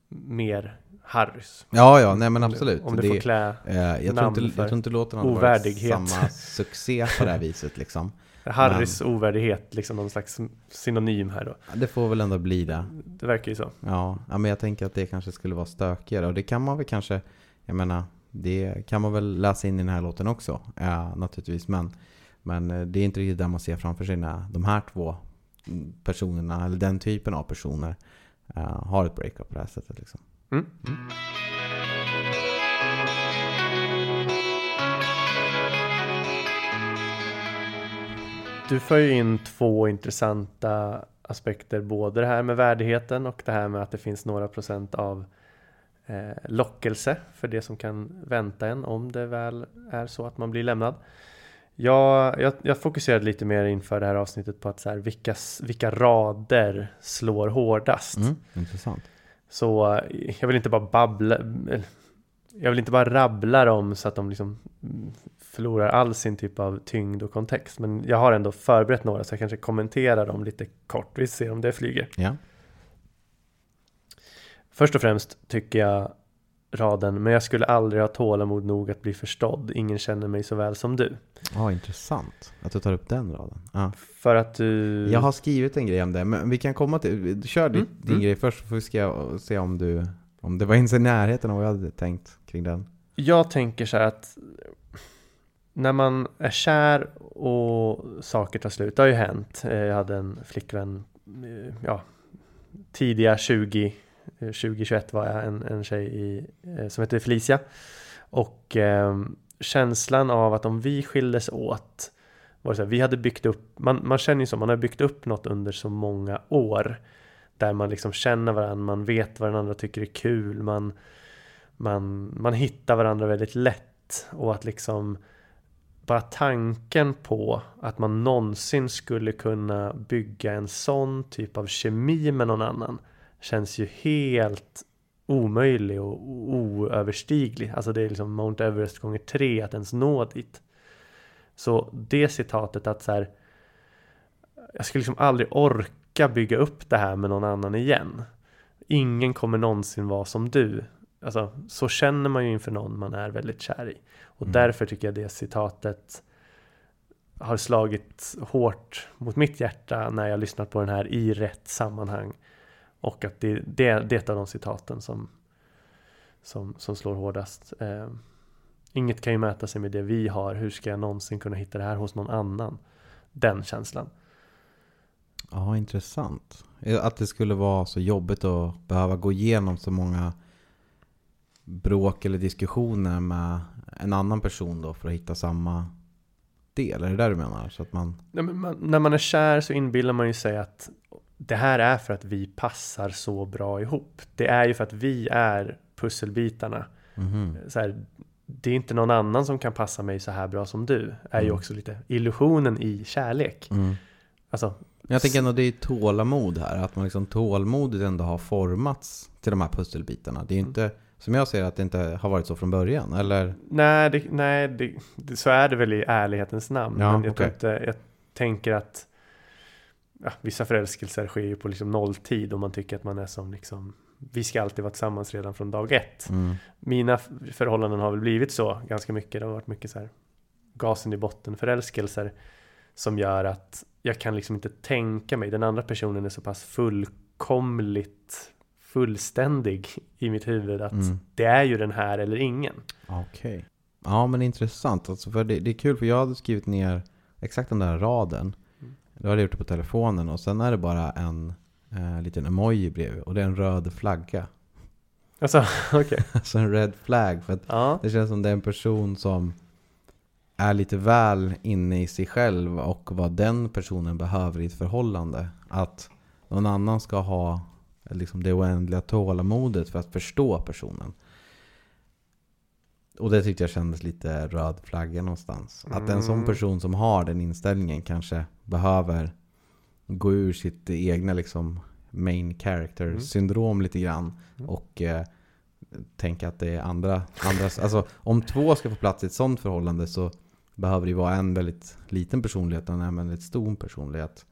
Speaker 5: mer Harrys.
Speaker 3: Ja, ja, nej men absolut.
Speaker 5: Om du får klä
Speaker 3: eh, jag, tror
Speaker 5: namn
Speaker 3: inte,
Speaker 5: för
Speaker 3: jag tror inte låten hade varit
Speaker 5: ovärdighet.
Speaker 3: samma succé på det här viset liksom.
Speaker 5: Harrys ovärdighet, liksom någon slags synonym här då.
Speaker 3: Det får väl ändå bli det.
Speaker 5: Det verkar ju så.
Speaker 3: Ja, ja, men jag tänker att det kanske skulle vara stökigare. Och det kan man väl kanske, jag menar, det kan man väl läsa in i den här låten också. Ja, naturligtvis. Men, men eh, det är inte riktigt där man ser framför sig när de här två personerna, eller den typen av personer, uh, har ett breakup på det här sättet. Liksom.
Speaker 5: Mm. Du för ju in två intressanta aspekter, både det här med värdigheten och det här med att det finns några procent av eh, lockelse för det som kan vänta en om det väl är så att man blir lämnad. Jag, jag, jag fokuserade lite mer inför det här avsnittet på att så här, vilka, vilka rader slår hårdast.
Speaker 3: Mm, intressant.
Speaker 5: Så jag vill inte bara babbla, jag vill inte bara rabbla dem så att de liksom förlorar all sin typ av tyngd och kontext. Men jag har ändå förberett några så jag kanske kommenterar dem lite kort. Vi ser om det flyger.
Speaker 3: Ja.
Speaker 5: Först och främst tycker jag raden, men jag skulle aldrig ha tålamod nog att bli förstådd. Ingen känner mig så väl som du.
Speaker 3: Ja, intressant att du tar upp den raden. Ja.
Speaker 5: För att du...
Speaker 3: Jag har skrivit en grej om det, men vi kan komma till... Kör din,
Speaker 5: Mm,
Speaker 3: din
Speaker 5: mm.
Speaker 3: grej först, så får vi se om du... Om det var ens i närheten av vad jag hade tänkt kring den.
Speaker 5: Jag tänker så här att när man är kär och saker tar slut, det har ju hänt. Eh, Jag hade en flickvän, eh, ja, tidiga 20, eh, Eh, 2021 var jag en, en tjej i, eh, som hette Felicia. Och eh, känslan av att om vi skildes åt, var det så här, vi hade byggt upp, man, man känner ju så, man har byggt upp något under så många år. Där man liksom känner varandra, man vet vad den andra tycker är kul, man, man, man hittar varandra väldigt lätt. Och att liksom bara tanken på att man någonsin skulle kunna bygga en sån typ av kemi med någon annan känns ju helt omöjlig och oöverstiglig. Alltså det är liksom Mount Everest gånger tre att ens nå dit. Så det citatet att så här, jag skulle liksom aldrig orka bygga upp det här med någon annan igen. Ingen kommer någonsin vara som du. Alltså, så känner man ju inför någon man är väldigt kär i. Och
Speaker 3: Mm.
Speaker 5: därför tycker jag det citatet har slagit hårt mot mitt hjärta när jag lyssnat på den här i rätt sammanhang. Och att det, det, det är de citaten som, som, som slår hårdast. Eh, inget kan ju mäta sig med det vi har. Hur ska jag någonsin kunna hitta det här hos någon annan? Den känslan.
Speaker 3: Ja, intressant. Att det skulle vara så jobbigt att behöva gå igenom så många bråk eller diskussioner med en annan person då för att hitta samma del. Är det där du menar? Så att man...
Speaker 5: Nej, men man, när man är kär så inbillar man ju sig att det här är för att vi passar så bra ihop. Det är ju för att vi är pusselbitarna.
Speaker 3: Mhm.
Speaker 5: Så här, det är inte någon annan som kan passa mig så här bra som du. Är ju
Speaker 3: Mm.
Speaker 5: också lite illusionen i kärlek.
Speaker 3: Mm.
Speaker 5: Alltså,
Speaker 3: Jag tänker ändå det är tålamod här. Att man liksom tålmodigt ändå har formats till de här pusselbitarna. Det är ju inte, som jag ser att det inte har varit så från början. Eller?
Speaker 5: nej, det, nej det, så är det väl i ärlighetens namn.
Speaker 3: Ja,
Speaker 5: men jag,
Speaker 3: okej.
Speaker 5: inte, jag tänker att ja, vissa förälskelser sker ju på liksom nolltid och man tycker att man är som liksom vi ska alltid vara tillsammans redan från dag ett.
Speaker 3: Mm.
Speaker 5: Mina förhållanden har väl blivit så ganska mycket. Det har varit mycket så här gasen i botten förälskelser som gör att jag kan liksom inte tänka mig. Den andra personen är så pass fullkomligt fullständig i mitt huvud att
Speaker 3: Mm.
Speaker 5: det är ju den här eller ingen.
Speaker 3: Okej. Ja men intressant. Alltså, för det, det är kul för jag hade skrivit ner exakt den där raden. Då hade jag gjort det på telefonen och sen är det bara en eh, liten emoji bredvid. Och det är en röd flagga.
Speaker 5: Alltså, okej.
Speaker 3: Alltså en red flag. För att
Speaker 5: Ja.
Speaker 3: det känns som det är en person som är lite väl inne i sig själv och vad den personen behöver i ett förhållande. Att någon annan ska ha liksom det oändliga tålamodet för att förstå personen. Och det tyckte jag kändes lite röd flagga någonstans. Att en sån
Speaker 5: Mm.
Speaker 3: person som har den inställningen kanske behöver gå ur sitt egna liksom main character syndrom lite grann.
Speaker 5: Mm.
Speaker 3: Och eh, tänka att det är andra, andras, alltså om två ska få plats i ett sånt förhållande så behöver det vara en väldigt liten personlighet och en väldigt stor personlighet.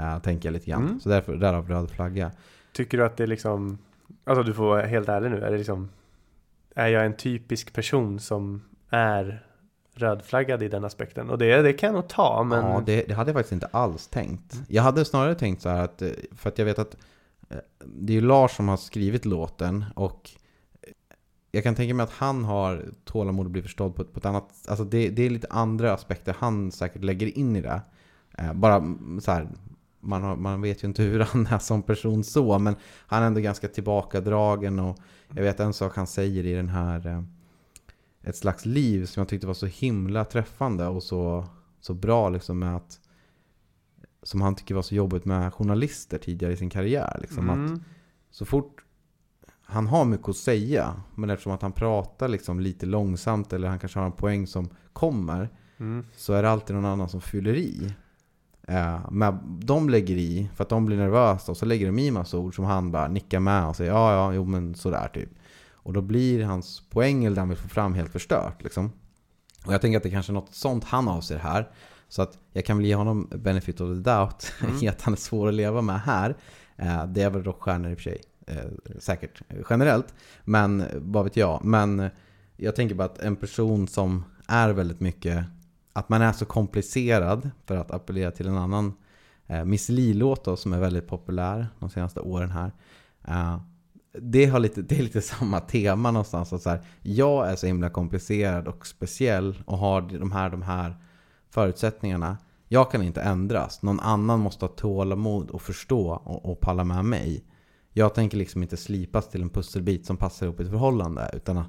Speaker 3: Uh, tänker jag lite grann.
Speaker 5: Mm.
Speaker 3: Så därför, därav röd flagga.
Speaker 5: Tycker du att det är liksom, alltså du får vara helt ärlig nu, är det liksom är jag en typisk person som är rödflaggad i den aspekten? Och det, det kan jag nog ta, men...
Speaker 3: Ja, det, det hade jag faktiskt inte alls tänkt. Jag hade snarare tänkt så här att, eh, för att jag vet att eh, det är ju Lars som har skrivit låten och jag kan tänka mig att han har tålamod att bli förstådd på, ett- på ett annat... Alltså det, det är lite andra aspekter han säkert lägger in i det. Eh, bara mm, så här, man, har, man vet ju inte hur han är som person så, men han är ändå ganska tillbakadragen och jag vet en sak han säger i den här eh, Ett slags liv som jag tyckte var så himla träffande och så, så bra liksom med att som han tycker var så jobbigt med journalister tidigare i sin karriär. Liksom, att
Speaker 5: Mm.
Speaker 3: så fort han har mycket att säga, men eftersom att han pratar liksom lite långsamt eller han kanske har en poäng som kommer,
Speaker 5: Mm.
Speaker 3: så är det alltid någon annan som fyller i. Eh, men de lägger i, för att de blir nervösa, och så lägger de i massa ord som han bara nickar med och säger ja, ja, jo men sådär typ. Och då blir hans poäng eller det han vill få fram helt förstört liksom. Och jag tänker att det kanske är något sånt han avser här. Så att jag kan väl ge honom benefit of the doubt
Speaker 5: Mm.
Speaker 3: i att han är svår att leva med här. Eh, det är väl rockstjärnor i och för sig. Eh, säkert generellt. Men vad vet jag. Men jag tänker bara att en person som är väldigt mycket att man är så komplicerad för att appellera till en annan eh, Miss Li-låt som är väldigt populär de senaste åren här. Eh, det, har lite, det är lite samma tema någonstans. Att så här, jag är så himla komplicerad och speciell och har de här, de här förutsättningarna. Jag kan inte ändras. Någon annan måste ha tålamod och förstå och, och palla med mig. Jag tänker liksom inte slipas till en pusselbit som passar ihop i ett förhållande. Utan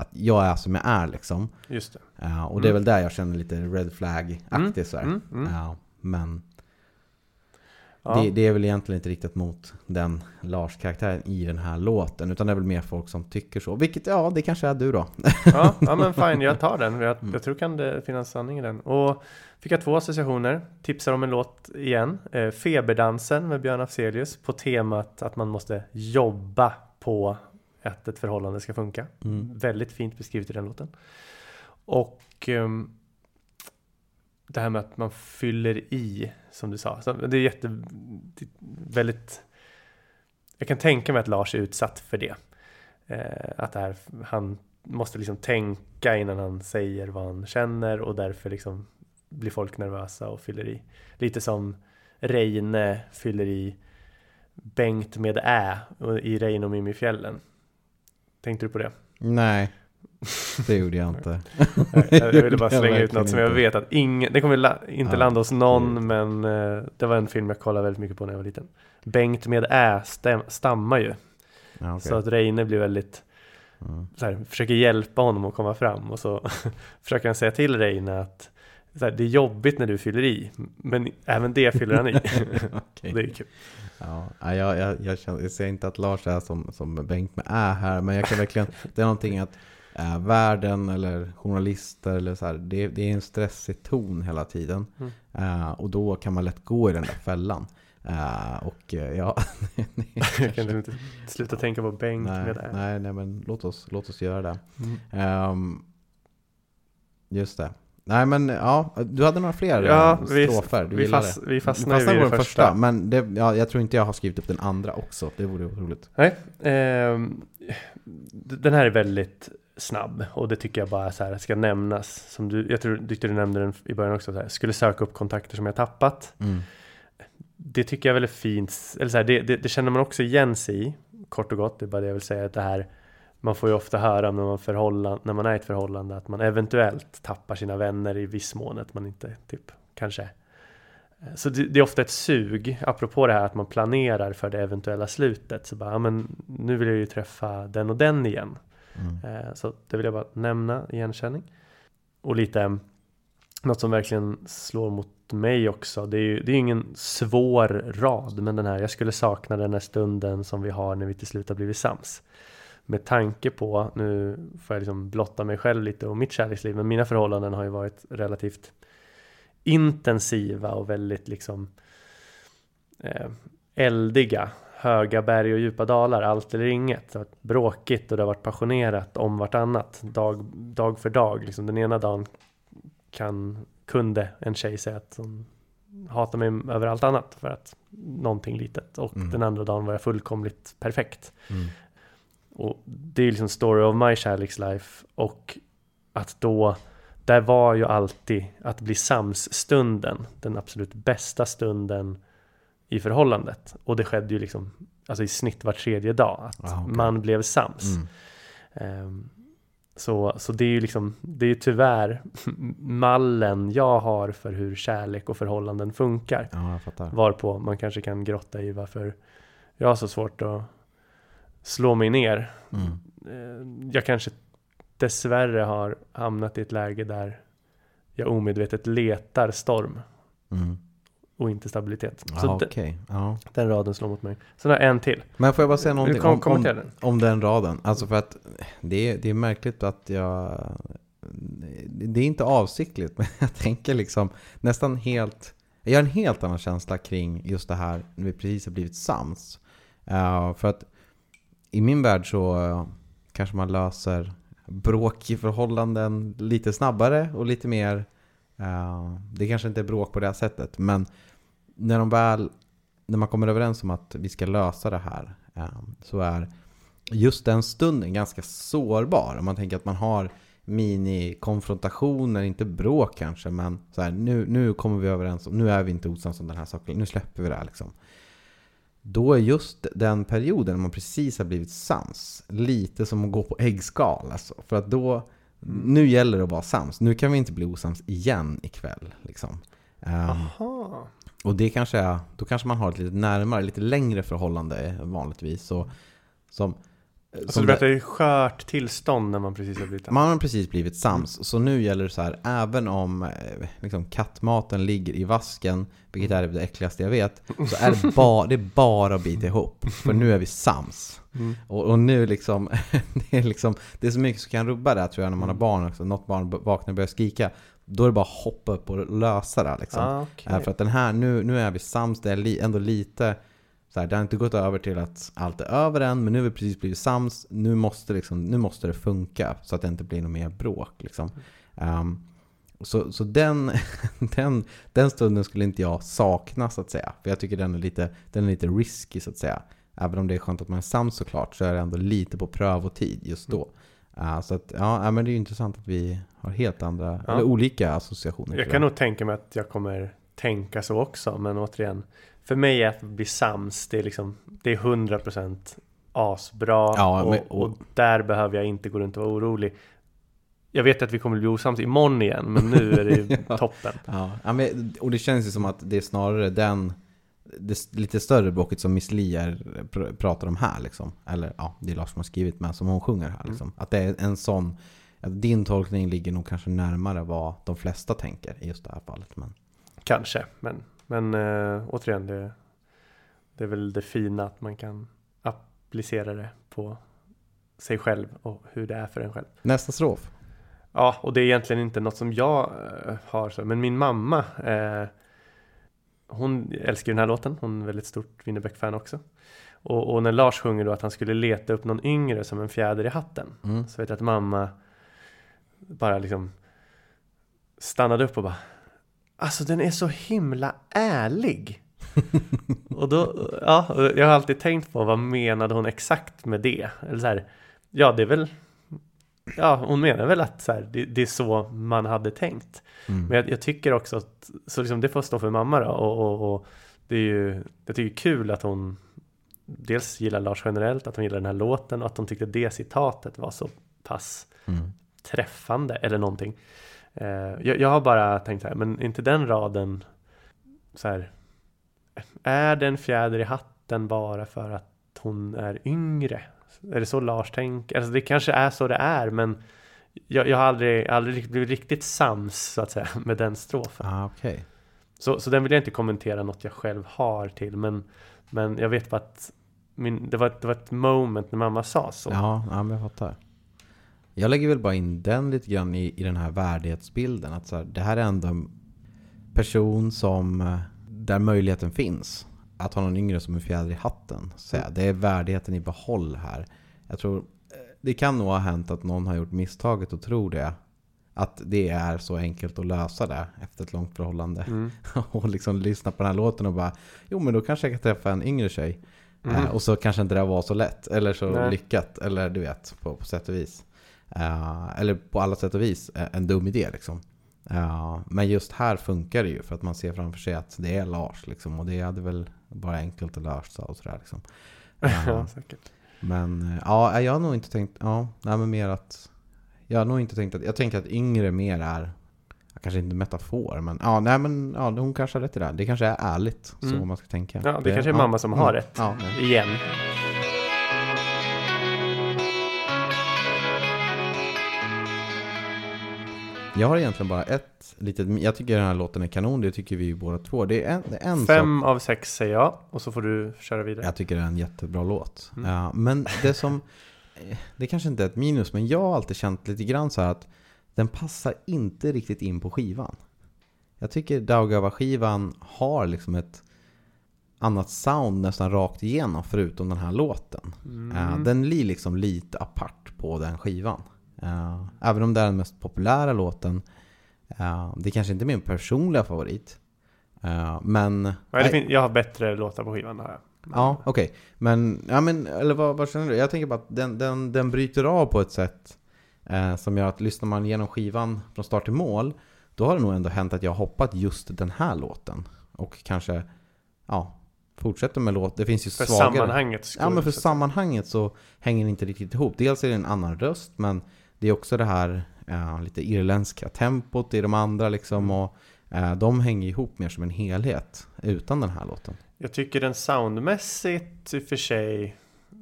Speaker 3: att, jag är som jag är liksom.
Speaker 5: Just det.
Speaker 3: Ja, och det är
Speaker 5: Mm.
Speaker 3: väl där jag känner lite red flag-aktigt
Speaker 5: Mm, mm, mm.
Speaker 3: Ja, men
Speaker 5: Ja.
Speaker 3: det, det är väl egentligen inte riktat mot den Lars-karaktären i den här låten. Utan det är väl mer folk som tycker så. Vilket, ja, det kanske är du då.
Speaker 5: ja, ja men fine, jag tar den. Jag,
Speaker 3: Mm.
Speaker 5: jag tror kan det finnas sanning i den. Och fick jag två associationer. Tipsar om en låt igen. Eh, Feberdansen med Björn Afzelius på temat att man måste jobba på att ett förhållande ska funka.
Speaker 3: Mm.
Speaker 5: Väldigt fint beskrivet i den låten. Och ehm, det här med att man fyller i, som du sa. Så det är jätte, det är väldigt... Jag kan tänka mig att Lars är utsatt för det. Eh, att det här, han måste liksom tänka innan han säger vad han känner och därför liksom blir folk nervösa och fyller i. Lite som Reine fyller i Bengt med Ä i Reine och Mimifjällen. Tänkte du på det?
Speaker 3: Nej, det gjorde jag inte.
Speaker 5: Jag ville bara slänga ut något som jag vet att ingen, det kommer la, inte
Speaker 3: Ja,
Speaker 5: landa hos någon
Speaker 3: det-
Speaker 5: men eh, det var en film jag kollade väldigt mycket på när jag var liten. Bengt med Ä stäm, stammar ju.
Speaker 3: Ja, okej.
Speaker 5: Så att Reine blir väldigt
Speaker 3: Mm.
Speaker 5: så här, försöker hjälpa honom att komma fram och så försöker han säga till Reine att här, det är jobbigt när du fyller i men även det fyller han i.
Speaker 3: Okej.
Speaker 5: Det är kul.
Speaker 3: Ja, jag, jag, jag, känner, jag säger inte att Lars är som, som Bengt med är här, men jag kan verkligen, det är någonting att äh, världen eller journalister eller så här, det, det är en stressig ton hela tiden.
Speaker 5: Mm.
Speaker 3: Eh, och då kan man lätt gå i den där fällan. Eh, och eh, ja,
Speaker 5: Jag kan inte sluta tänka på Bengt
Speaker 3: nej,
Speaker 5: med Ä.
Speaker 3: nej, nej, men låt oss, låt oss göra det.
Speaker 5: Mm.
Speaker 3: Ehm, just det. Nej men ja, du hade några fler
Speaker 5: Ja,
Speaker 3: eh,
Speaker 5: vi-
Speaker 3: strofer. Du
Speaker 5: vi fast- vi
Speaker 3: fastnade
Speaker 5: ju vid
Speaker 3: på den
Speaker 5: första.
Speaker 3: första. Men det, ja, jag tror inte jag har skrivit upp den andra också. Det vore roligt.
Speaker 5: Nej, d- den här är väldigt snabb och det tycker jag bara så här ska nämnas. Som du, jag tror, tyckte du nämnde den i början också. Så här, skulle söka upp kontakter som jag tappat.
Speaker 3: Mm.
Speaker 5: Det tycker jag är fint. Eller så här, det, det, det känner man också igen sig i. Kort och gott, det är bara det jag vill säga. Att det här, man får ju ofta höra när man, förhållan, när man är i ett förhållande att man eventuellt tappar sina vänner i viss mån. Att man inte typ kanske så det, det är ofta ett sug, apropå det här att man planerar för det eventuella slutet. Så bara, ja, men nu vill jag ju träffa den och den igen.
Speaker 3: Mm.
Speaker 5: Eh, Så det vill jag bara nämna, igenkänning. Och lite, något som verkligen slår mot mig också. Det är ju det är ingen svår rad, men den här, jag skulle sakna den här stunden som vi har när vi till slut har blivit sams. Med tanke på, nu får jag liksom blotta mig själv lite och mitt kärleksliv, men mina förhållanden har ju varit relativt intensiva och väldigt liksom eh, eldiga. Höga berg och djupa dalar, allt eller inget. Det har varit bråkigt och det har varit passionerat om vartannat. Dag, dag för dag. Liksom den ena dagen kan, kunde en tjej säga att hon hatar mig över allt annat för att någonting litet. Och
Speaker 3: Mm.
Speaker 5: den andra dagen var jag fullkomligt perfekt.
Speaker 3: Mm.
Speaker 5: Och det är liksom story of my kärlekslife och att då där var ju alltid att bli sams stunden den absolut bästa stunden i förhållandet och det skedde ju liksom alltså i snitt var tredje dag att
Speaker 3: Ah, okej.
Speaker 5: man blev sams.
Speaker 3: Mm.
Speaker 5: Ehm, så, så det är ju liksom, det är ju tyvärr mallen jag har för hur kärlek och förhållanden funkar.
Speaker 3: Ja, jag fattar.
Speaker 5: Varpå man kanske kan grotta i varför jag har så svårt att slå mig ner.
Speaker 3: Mm.
Speaker 5: Eh, Jag kanske dessvärre har hamnat i ett läge där jag omedvetet letar storm
Speaker 3: Mm.
Speaker 5: och inte stabilitet. Så de-
Speaker 3: okej. Ja.
Speaker 5: den raden slår mot mig. Sen har jag en till.
Speaker 3: Men får jag bara säga någonting om, om,
Speaker 5: den?
Speaker 3: om den raden? Alltså för att det är, det är märkligt att jag... Det är inte avsiktligt, men jag tänker liksom nästan helt... Jag har en helt annan känsla kring just det här när vi precis har blivit sams. Eh, för att i min värld så eh, kanske man löser bråk i förhållanden lite snabbare och lite mer... Eh, det kanske inte är bråk på det här sättet, men när de väl när man kommer överens om att vi ska lösa det här eh, så är just den stunden ganska sårbar. Om man tänker att man har minikonfrontationer, inte bråk kanske, men så här, nu, nu kommer vi överens om, nu är vi inte osams om den här saken, nu släpper vi det här liksom. Då är just den perioden när man precis har blivit sams lite som att gå på äggskal. Alltså. För att då, nu gäller det att vara sams. Nu kan vi inte bli osams igen ikväll. Liksom.
Speaker 5: Aha.
Speaker 3: och det kanske är, då kanske man har ett lite närmare, lite längre förhållande vanligtvis. Så, som,
Speaker 5: Alltså
Speaker 3: som
Speaker 5: du berättar ju skört tillstånd när man precis har blivit
Speaker 3: man har precis blivit sams, så nu gäller det så här, även om eh, liksom, kattmaten ligger i vasken, vilket är det äckligaste jag vet, så är det, ba, det är bara att bita ihop. För nu är vi sams.
Speaker 5: Mm.
Speaker 3: Och, och nu liksom, det är liksom, det är så mycket som kan rubba det här, tror jag när man har barn också. Något barn vaknar och börjar skrika, då är det bara att hoppa upp och lösa det. Liksom.
Speaker 5: Ah, okej.
Speaker 3: Eh, För att den här, nu, nu är vi sams, det är li, ändå lite så här, det har inte gått över till att allt är över än, men nu har vi precis blivit sams. Nu måste, liksom, nu måste det funka så att det inte blir något mer bråk. Liksom. Ehm, så så den, den, den stunden skulle inte jag sakna så att säga. För jag tycker den är lite, den är lite risky så att säga. Även om det är skönt att man är sams såklart så är det ändå lite på prövotid just då. Eh, så att, ja, men det är ju intressant att vi har helt andra,
Speaker 5: Ja.
Speaker 3: eller olika associationer.
Speaker 5: Jag kan nog tänka mig att jag kommer tänka så också, men återigen. För mig är att bli sams, det är liksom, det är 100% asbra
Speaker 3: Ja,
Speaker 5: och,
Speaker 3: men-
Speaker 5: och där behöver jag inte gå runt och vara orolig. Jag vet att vi kommer bli osams imorgon igen, men nu är det ju
Speaker 3: Ja.
Speaker 5: toppen.
Speaker 3: Ja, ja, men, och det känns ju som att det är snarare den det lite större bråket som Miss Li är, pr- pratar om här liksom. Eller ja, det är Lars som har skrivit med som hon sjunger här liksom. Att det är en sån, att din tolkning ligger nog kanske närmare vad de flesta tänker i just det här fallet. Men
Speaker 5: Kanske, men, men äh, återigen, det, det är väl det fina att man kan applicera det på sig själv och hur det är för en själv.
Speaker 3: nästa strof.
Speaker 5: Ja, och det är egentligen inte något som jag eh, har så, men min mamma eh, Hon älskar ju den här låten, hon är väldigt stort Winnerbäck-fan också och, och när Lars sjunger då att han skulle leta upp någon yngre som en fjäder i hatten
Speaker 3: Mm.
Speaker 5: Så vet jag att mamma bara liksom stannade upp och bara Alltså den är så himla ärlig Och då, ja, jag har alltid tänkt på vad menade hon exakt med det? Eller så här, ja det är väl Ja, hon menar väl att så här, det, det är så man hade tänkt.
Speaker 3: Mm.
Speaker 5: Men jag, jag tycker också att, så liksom det får stå för mamma då. Och, och, och det är ju, jag tycker det är kul att hon dels gillar Lars generellt, att hon gillar den här låten och att hon tyckte det citatet var så pass
Speaker 3: Mm.
Speaker 5: träffande eller någonting. Eh, jag, jag har bara tänkt så här, men inte den raden så här. Är det en fjäder i hatten bara för att hon är yngre? Är det så Lars tänker? Alltså det kanske är så det är, men jag, jag har aldrig, aldrig blivit riktigt sams så att säga med den strofen.
Speaker 3: Ah, okej.
Speaker 5: Så, så den vill jag inte kommentera något jag själv har till, men, men jag vet bara att min, det, var, det var ett moment när mamma sa så.
Speaker 3: Ja, ja, men jag fattar. Jag lägger väl bara in den lite grann i, i den här värdighetsbilden. Att så här, det här är ändå en person som, eh, där möjligheten finns. Att ha någon yngre som en fjäder i hatten. Så
Speaker 5: Mm.
Speaker 3: det är värdigheten i behåll här. Jag tror, eh, det kan nog ha hänt att någon har gjort misstaget och tror det. Att det är så enkelt att lösa det efter ett långt förhållande.
Speaker 5: Mm.
Speaker 3: och liksom lyssna på den här låten och bara Jo men då kanske jag kan träffa en yngre tjej.
Speaker 5: Mm.
Speaker 3: Eh, och så kanske inte det var så lätt eller så
Speaker 5: Nej.
Speaker 3: lyckat. Eller du vet, på, på sätt och vis. Eh, eller på alla sätt och vis eh, en dum idé liksom. Eh, men just här funkar det ju för att man ser framför sig att det är Lars liksom. Och det hade väl bara enkelt att lösa och sådär liksom.
Speaker 5: Ja, säkert.
Speaker 3: men ja, jag har nog inte tänkt, ja, nej men mer att Jag har nog inte tänkt att, jag tänker att yngre mer är Kanske inte metafor, men ja, nej men ja, hon kanske har rätt i det. här. Det kanske är ärligt, så
Speaker 5: Mm.
Speaker 3: man ska tänka.
Speaker 5: Ja, det kanske är mamma som har rätt.
Speaker 3: Ja.
Speaker 5: Igen.
Speaker 3: Jag har egentligen bara ett litet, jag tycker den här låten är kanon, det tycker vi ju båda två. Det är en, det är en sak
Speaker 5: Fem av sex säger jag. Och så får du köra vidare.
Speaker 3: Jag tycker det är en jättebra låt.
Speaker 5: Mm.
Speaker 3: Ja, men det som, eh, det kanske inte är ett minus, men jag har alltid känt lite grann så här att den passar inte riktigt in på skivan. Jag tycker Daugava-skivan har liksom ett annat sound nästan rakt igenom förutom den här låten.
Speaker 5: Mm.
Speaker 3: Den blir liksom lite apart på den skivan. Eh, Även om det är den mest populära låten. eh, Det kanske inte är min personliga favorit. Eh, Men...
Speaker 5: Nej, jag har bättre låtar på skivan. Har jag.
Speaker 3: Ja, okej. Men, ja, men, eller vad, vad känner du? Jag tänker bara att den, den, den bryter av på ett sätt eh, som gör att lyssnar man igenom skivan från start till mål, då har det nog ändå hänt att jag hoppat just den här låten. Och kanske, ja, fortsätter med låt. Det finns ju
Speaker 5: För
Speaker 3: svagare.
Speaker 5: sammanhangets skull.
Speaker 3: Ja, men för sammanhanget så hänger det inte riktigt ihop. Dels är det en annan röst, men det är också det här eh, lite irländska tempot i de andra liksom. Och eh, de hänger ihop mer som en helhet utan den här låten.
Speaker 5: Jag tycker den soundmässigt i och för sig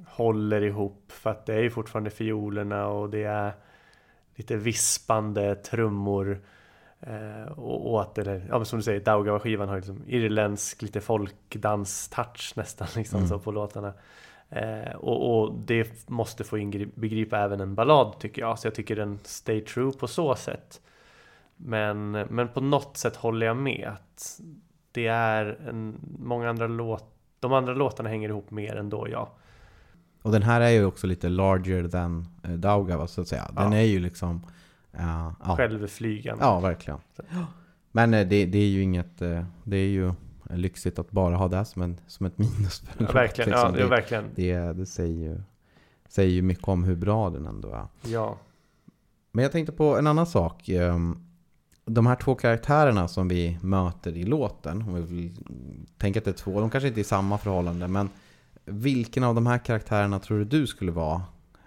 Speaker 5: håller ihop för att det är ju fortfarande fiolerna och det är lite vispande trummor eh, och, och att det är, ja som du säger, Daugava-skivan har liksom irländsk lite folkdans-touch nästan liksom
Speaker 3: Mm.
Speaker 5: så på låtarna. Eh, och, och det måste få inbegripa även en ballad tycker jag, så jag tycker den stay true på så sätt. Men, men på något sätt håller jag med att det är en, många andra låt, de andra låtarna hänger ihop mer ändå ja.
Speaker 3: Och den här är ju också lite larger than eh, Daugava så att säga. Den
Speaker 5: Ja.
Speaker 3: är ju liksom... eh, ja.
Speaker 5: Självflygande.
Speaker 3: Ja, verkligen. Men eh, det, det är ju inget... eh, Det är ju lyxigt att bara ha det som, en, som ett minus. för
Speaker 5: Ja, verkligen.
Speaker 3: liksom.
Speaker 5: Ja,
Speaker 3: det,
Speaker 5: verkligen.
Speaker 3: Det, det säger, ju, säger ju mycket om hur bra den ändå är.
Speaker 5: Ja.
Speaker 3: Men jag tänkte på en annan sak. ehm, De här två karaktärerna som vi möter i låten, om vi vill tänka att det är två, de kanske inte är i samma förhållande, men vilken av de här karaktärerna tror du du skulle vara?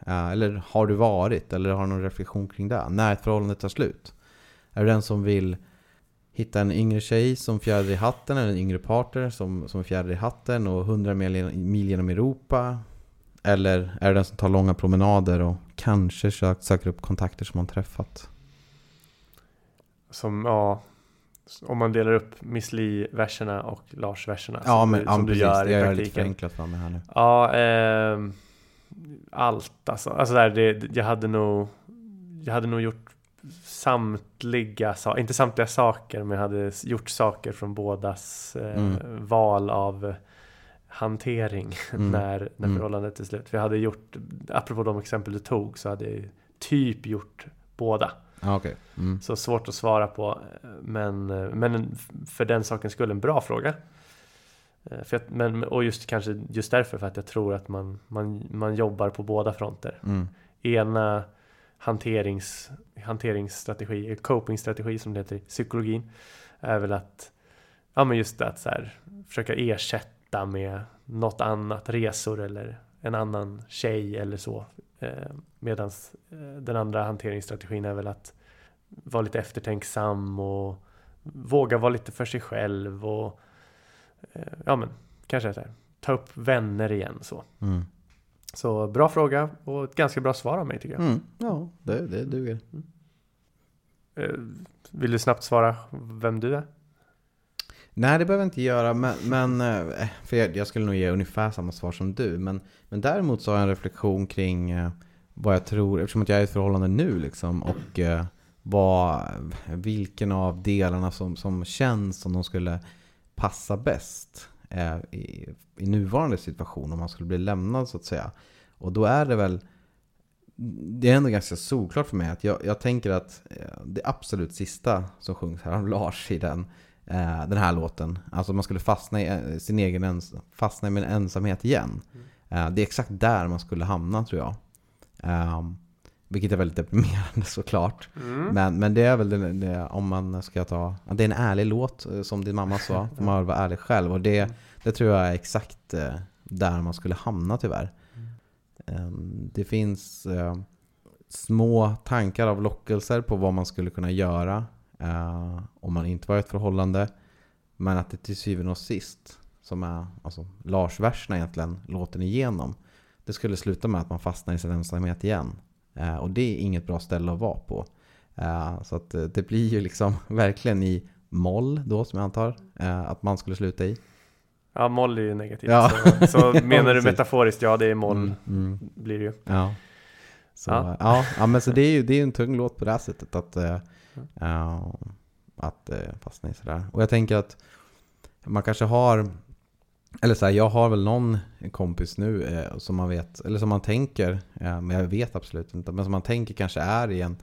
Speaker 3: Eh, Eller har du varit? Eller har du någon reflektion kring det? När ett förhållande tar slut? Är du den som vill hitta en yngre tjej som fjäder i hatten, eller en yngre partner som, som fjäder i hatten och 100 mil, mil genom Europa? Eller är det den som tar långa promenader och kanske sök, söker upp kontakter som man träffat?
Speaker 5: Som, ja, om man delar upp Miss Li-verserna och Lars-verserna.
Speaker 3: Ja,
Speaker 5: som
Speaker 3: men
Speaker 5: du,
Speaker 3: ja,
Speaker 5: som du
Speaker 3: precis.
Speaker 5: gör i
Speaker 3: jag gör lite
Speaker 5: praktiken.
Speaker 3: förenklat för mig här nu.
Speaker 5: Ja, ehm, allt alltså. Alltså där, det, jag hade nog, jag hade nog gjort samtliga inte samtliga saker, men jag hade gjort saker från bådas eh,
Speaker 3: Mm.
Speaker 5: val av hantering
Speaker 3: Mm.
Speaker 5: när, när
Speaker 3: Mm.
Speaker 5: förhållandet är slut. För jag hade gjort, apropå de exempel du tog, så hade jag typ gjort båda.
Speaker 3: Okej. Mm.
Speaker 5: Så svårt att svara på. Men, men för den sakens skull en bra fråga. Eh, För att, men, och just kanske just därför för att jag tror att man, man, man jobbar på båda fronter.
Speaker 3: Mm.
Speaker 5: Ena hanterings, hanteringsstrategi, copingstrategi som det heter i psykologin, är väl att ja men just det att så här, försöka ersätta med något annat, resor eller en annan tjej eller så. Eh, Medan eh, den andra hanteringsstrategin är väl att vara lite eftertänksam och våga vara lite för sig själv och eh, ja men kanske så här, ta upp vänner igen så.
Speaker 3: Mm.
Speaker 5: Så bra fråga och ett ganska bra svar av mig tycker jag.
Speaker 3: Mm. Ja, det, det duger.
Speaker 5: Eh, Vill du snabbt svara vem du är?
Speaker 3: Nej, det behöver jag inte göra, men, men eh, för jag, jag skulle nog ge ungefär samma svar som du. Men, men däremot så har jag en reflektion kring eh, vad jag tror, eftersom att jag är i ett förhållande nu liksom, och vad, vilken av delarna som, som känns som de skulle passa bäst eh, i, i nuvarande situation om man skulle bli lämnad så att säga. Och då är det väl, det är ändå ganska solklart för mig att jag, jag tänker att eh, det absolut sista som sjungs här av Lars i den eh, den här låten. Alltså man skulle fastna i sin egen ens, fastna i min ensamhet igen. Eh, det är exakt där man skulle hamna tror jag. Ehm, vilket är väldigt deprimerande såklart.
Speaker 5: Mm.
Speaker 3: Men, men det är väl det, det, om man ska ta, det är en ärlig låt eh, som din mamma sa. Får man vara ärlig själv. Och det, det tror jag är exakt eh, där man skulle hamna tyvärr. Ehm, Det finns eh, små tankar av lockelser på vad man skulle kunna göra om man inte var i ett förhållande. Men att det till syvende och sist, som är alltså, Lars-verserna egentligen, låten igenom. Det skulle sluta med att man fastnar i sin ensamhet igen. Eh, och det är inget bra ställe att vara på. Eh, så att eh, det blir ju liksom verkligen i moll då som jag antar att man skulle sluta i.
Speaker 5: Ja, moll är ju negativt.
Speaker 3: Ja.
Speaker 5: Så, så menar du metaforiskt, ja det är moll
Speaker 3: Mm, mm.
Speaker 5: blir det ju.
Speaker 3: Ja. Så,
Speaker 5: Ja.
Speaker 3: ja. Ja, men så det är ju det är en tung låt på det här sättet. Att, ja, att eh, fastna i sådär. Och jag tänker att man kanske har, eller så här, jag har väl någon kompis nu eh, som man vet, eller som man tänker, eh, men jag vet absolut inte, men som man tänker kanske är i en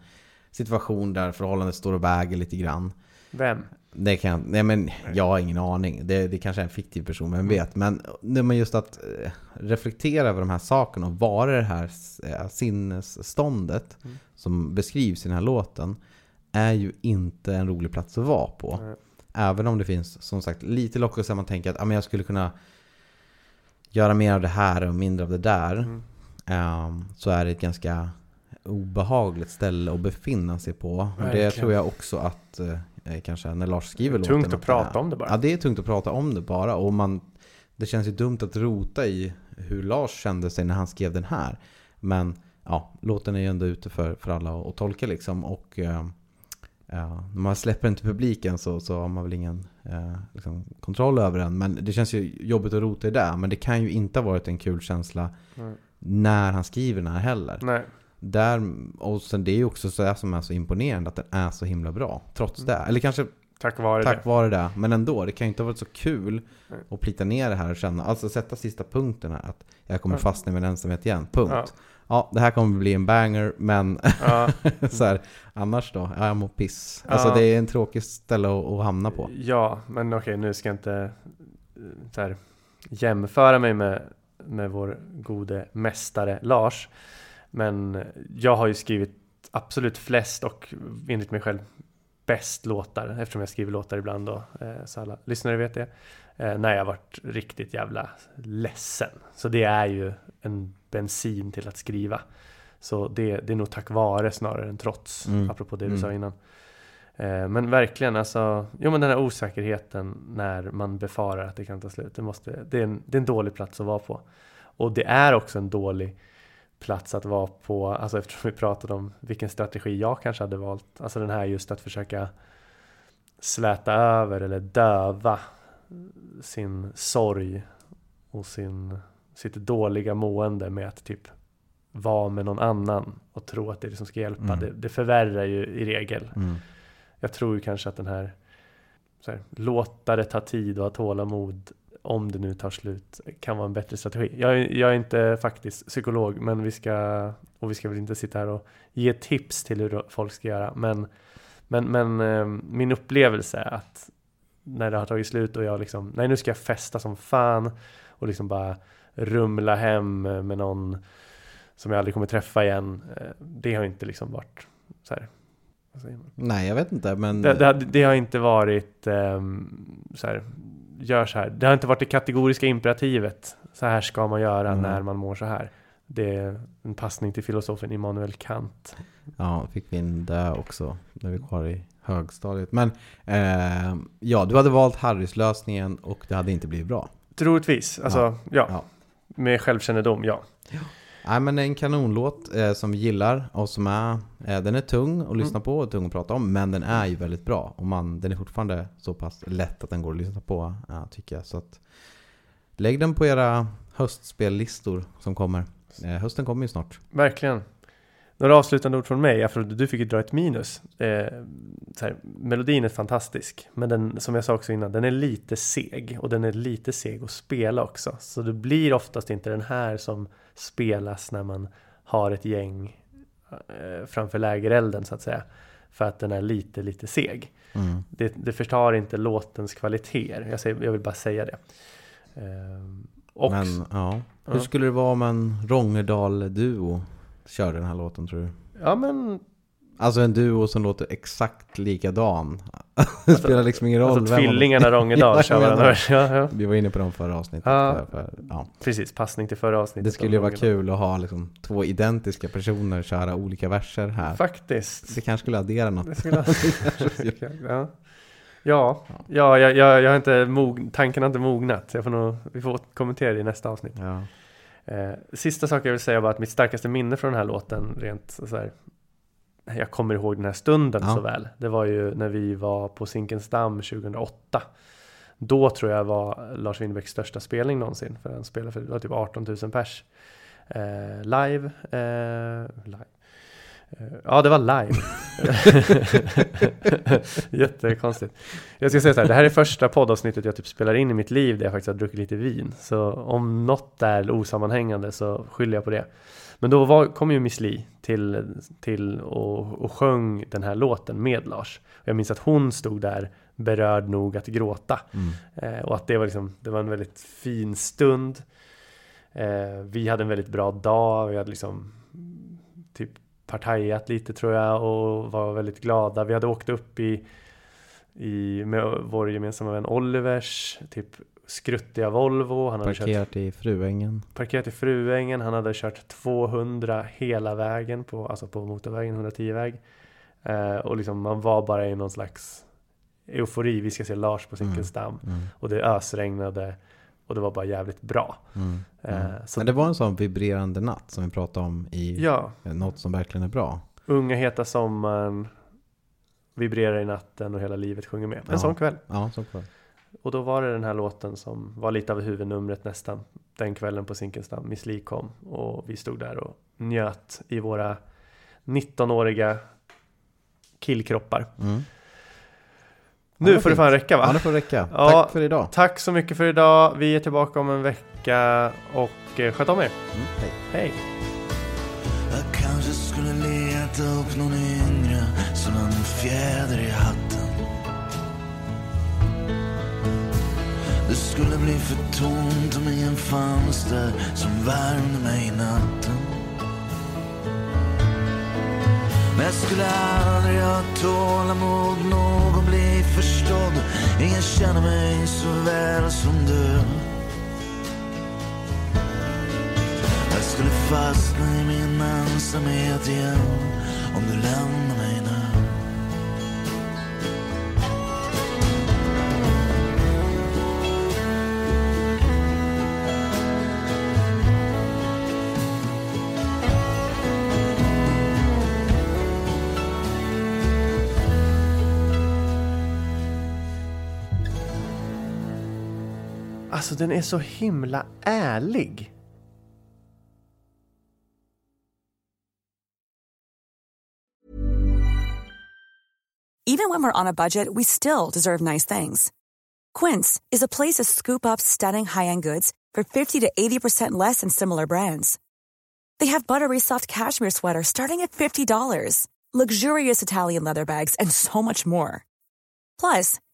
Speaker 3: situation där förhållandet står och väger lite grann.
Speaker 5: Vem?
Speaker 3: Det kan, nej men jag har ingen aning. Det, det kanske är en fiktiv person, vem vet. Men, men just att eh, reflektera över de här sakerna och vara det här eh, sinnesståndet som beskrivs i den här låten är ju inte en rolig plats att vara på.
Speaker 5: Nej.
Speaker 3: Även om det finns som sagt lite lockelse man tänker att ah, men jag skulle kunna göra mer av det här och mindre av det där.
Speaker 5: Mm.
Speaker 3: Ehm, så är det ett ganska obehagligt ställe att befinna sig på. Och det tror jag också att eh, kanske när Lars skriver
Speaker 5: Det är tungt
Speaker 3: låten,
Speaker 5: att prata om det bara.
Speaker 3: Ja, det är tungt att prata om det bara. Och man, det känns ju dumt att rota i hur Lars kände sig när han skrev den här. Men ja, låten är ju ändå ute för, för alla att, att tolka liksom. Och eh, ja, när man släpper den till publiken så, så har man väl ingen eh, liksom, kontroll över den. Men det känns ju jobbigt att rota i det. Men det kan ju inte ha varit en kul känsla
Speaker 5: Nej.
Speaker 3: när han skriver den här heller.
Speaker 5: Nej.
Speaker 3: Där, och sen det är ju också så som är så imponerande att den är så himla bra. Trots det. Eller kanske
Speaker 5: Tack vare
Speaker 3: tack
Speaker 5: det.
Speaker 3: vare det. Men ändå, det kan ju inte ha varit så kul
Speaker 5: Nej.
Speaker 3: att plita ner det här och känna, alltså sätta sista punkten här. Att jag kommer fastna i min ensamhet igen. Punkt.
Speaker 5: Ja.
Speaker 3: Ja. det här kommer bli en banger, men
Speaker 5: Ja.
Speaker 3: så här, annars då? Ja, jag mår piss. Alltså
Speaker 5: Ja.
Speaker 3: det är en tråkig ställe att, att hamna på.
Speaker 5: Ja, men okej, nu ska jag inte eh, så här, jämföra mig med, med vår gode mästare Lars. Men jag har ju skrivit absolut flest och enligt mig själv bäst låtar eftersom jag skriver låtar ibland då, eh, så alla lyssnare vet det. Eh, när jag varit riktigt jävla ledsen. Så det är ju en bensin till att skriva. Så det, det är nog tack vare snarare än trots,
Speaker 3: Mm.
Speaker 5: apropå det du
Speaker 3: Mm.
Speaker 5: sa innan. Eh, Men verkligen alltså, jo men den här osäkerheten när man befarar att det kan ta slut. Det, måste, det, är en, det är en dålig plats att vara på. Och det är också en dålig plats att vara på, alltså eftersom vi pratade om vilken strategi jag kanske hade valt. Alltså den här just att försöka släta över eller döva sin sorg och sin, sitt dåliga mående med att typ vara med någon annan och tro att det är det som ska hjälpa.
Speaker 3: Mm.
Speaker 5: Det, det förvärrar ju i regel.
Speaker 3: Mm.
Speaker 5: Jag tror ju kanske att den här, här låta det ta tid och ha tålamod om det nu tar slut kan vara en bättre strategi. Jag, är- jag är inte faktiskt psykolog men vi ska och vi ska väl inte sitta här och ge tips till hur folk ska göra men men, men eh, min upplevelse är att när det har tagit slut och jag liksom nej nu ska jag festa som fan och liksom bara rumla hem med någon som jag aldrig kommer träffa igen. eh, Det har inte liksom varit så här?
Speaker 3: Nej, jag vet inte. Men
Speaker 5: Det, det, har- det har inte varit ehm, så här, gör så här. Det har inte varit det kategoriska imperativet. Så här ska man göra
Speaker 3: Mm.
Speaker 5: när man mår så här. Det är en passning till filosofen Immanuel Kant.
Speaker 3: Ja, fick vi in det också när vi var i högstadiet. Men eh, ja, du hade valt Harrys lösningen och det hade inte blivit bra.
Speaker 5: Troligtvis, alltså ja.
Speaker 3: Ja.
Speaker 5: Med självkännedom, ja.
Speaker 3: Nej men en kanonlåt eh, som vi gillar och som är, eh, den är tung att lyssna
Speaker 5: Mm.
Speaker 3: på och tung att prata om. Men den är ju väldigt bra. Och man, den är fortfarande så pass lätt att den går att lyssna på, ja, tycker jag. Så att, lägg den på era höstspellistor som kommer. Eh, hösten kommer ju snart.
Speaker 5: Verkligen. Några avslutande ord från mig, Afro, du fick ju dra ett minus. Eh, här, melodin är fantastisk, men den, som jag sa också innan, den är lite seg. Och den är lite seg att spela också. Så det blir oftast inte den här som spelas när man har ett gäng eh, framför lägerelden så att säga. för att den är lite, lite seg.
Speaker 3: Mm.
Speaker 5: Det, det förtar inte låtens kvaliteter. Jag, säger, jag vill bara säga det. Ehm, och,
Speaker 3: Men ja. Hur skulle det vara om en Rångedal-duo körde den här låten tror du?
Speaker 5: ja men
Speaker 3: Alltså en duo som låter exakt likadan. det spelar liksom ingen roll.
Speaker 5: alltså, tvillingarna Rångedal
Speaker 3: Ja,
Speaker 5: kör varandra. Ja, ja.
Speaker 3: Vi var inne på dem förra avsnittet.
Speaker 5: Ja.
Speaker 3: För, för, ja.
Speaker 5: Precis, passning till förra avsnittet.
Speaker 3: Det skulle ju vara kul att ha liksom två identiska personer köra olika verser här.
Speaker 5: Faktiskt.
Speaker 3: Det kanske skulle addera något.
Speaker 5: Det skulle ja. Ja, ja jag, jag, jag har inte mog, tanken har inte mognat. Jag får nog, vi får kommentera det i nästa avsnitt.
Speaker 3: Ja.
Speaker 5: Eh, sista saken jag vill säga var att mitt starkaste minne från den här låten, rent så här, jag kommer ihåg den här stunden
Speaker 3: Ja.
Speaker 5: så väl. Det var ju när vi var på Zinkensdamm 2008. Då tror jag var Lars Winnerbäcks största spelning någonsin. För han spelade för det var typ 18 000 pers. Eh, live. Eh, live. Ja, det var live. Jättekonstigt. Jag ska säga så här, det här är första poddavsnittet jag typ spelar in i mitt liv där jag faktiskt har druckit lite vin. Så om något är osammanhängande så skyller jag på det. Men då var, kom ju Miss Li till, till och, och sjöng den här låten med Lars. Jag minns att hon stod där berörd nog att gråta.
Speaker 3: Mm.
Speaker 5: Eh, och att det var, liksom, det var en väldigt fin stund. Eh, vi hade en väldigt bra dag. Vi hade liksom partajat lite tror jag och var väldigt glada. Vi hade åkt upp i, i med vår gemensamma vän Olivers typ skruttiga Volvo. Han hade kört
Speaker 3: Parkerat i Fruängen.
Speaker 5: parkerat i Fruängen. Han hade kört 200 hela vägen på, alltså på motorvägen, 110-väg. Eh, och liksom man var bara i någon slags eufori. Vi ska se Lars på Zinkensdamm.
Speaker 3: Mm.
Speaker 5: Och det ösregnade. Och det var bara jävligt bra.
Speaker 3: Mm.
Speaker 5: Eh,
Speaker 3: Mm. Men det var en sån vibrerande natt som vi pratade om i
Speaker 5: Ja,
Speaker 3: något som verkligen är bra.
Speaker 5: unga heta sommaren. Vibrerar i natten och hela livet sjunger med. En
Speaker 3: Ja.
Speaker 5: sån kväll.
Speaker 3: Ja, så kväll.
Speaker 5: Och då var det den här låten som var lite av huvudnumret nästan den kvällen på Zinkensdamm. Miss Li kom och vi stod där och njöt i våra 19-åriga killkroppar.
Speaker 3: Mm.
Speaker 5: Nu får det fan räcka va?
Speaker 3: Ja, det får räcka.
Speaker 5: Ja.
Speaker 3: Tack för idag.
Speaker 5: Tack så mycket för idag. Vi är tillbaka om en vecka och eh, sköt om er.
Speaker 3: Mm. Hej.
Speaker 5: Hej!
Speaker 8: Jag kanske skulle leta upp någon yngre som en fjäder i hatten. Det skulle bli för tomt om ingen fanns där som värmde mig i natten. Men jag skulle aldrig ha tålamod Någon blir bli förstådd. Ingen känner mig så väl som du. Jag skulle fastna i min ensamhet igen om du lämnar mig
Speaker 5: Alltså den är så himla ärlig.
Speaker 10: Even when we're on a budget, we still deserve nice things. Quince is a place to scoop up stunning high-end goods for 50 to 80% less than similar brands. They have buttery soft cashmere sweaters starting at $50, luxurious Italian leather bags, and so much more. Plus,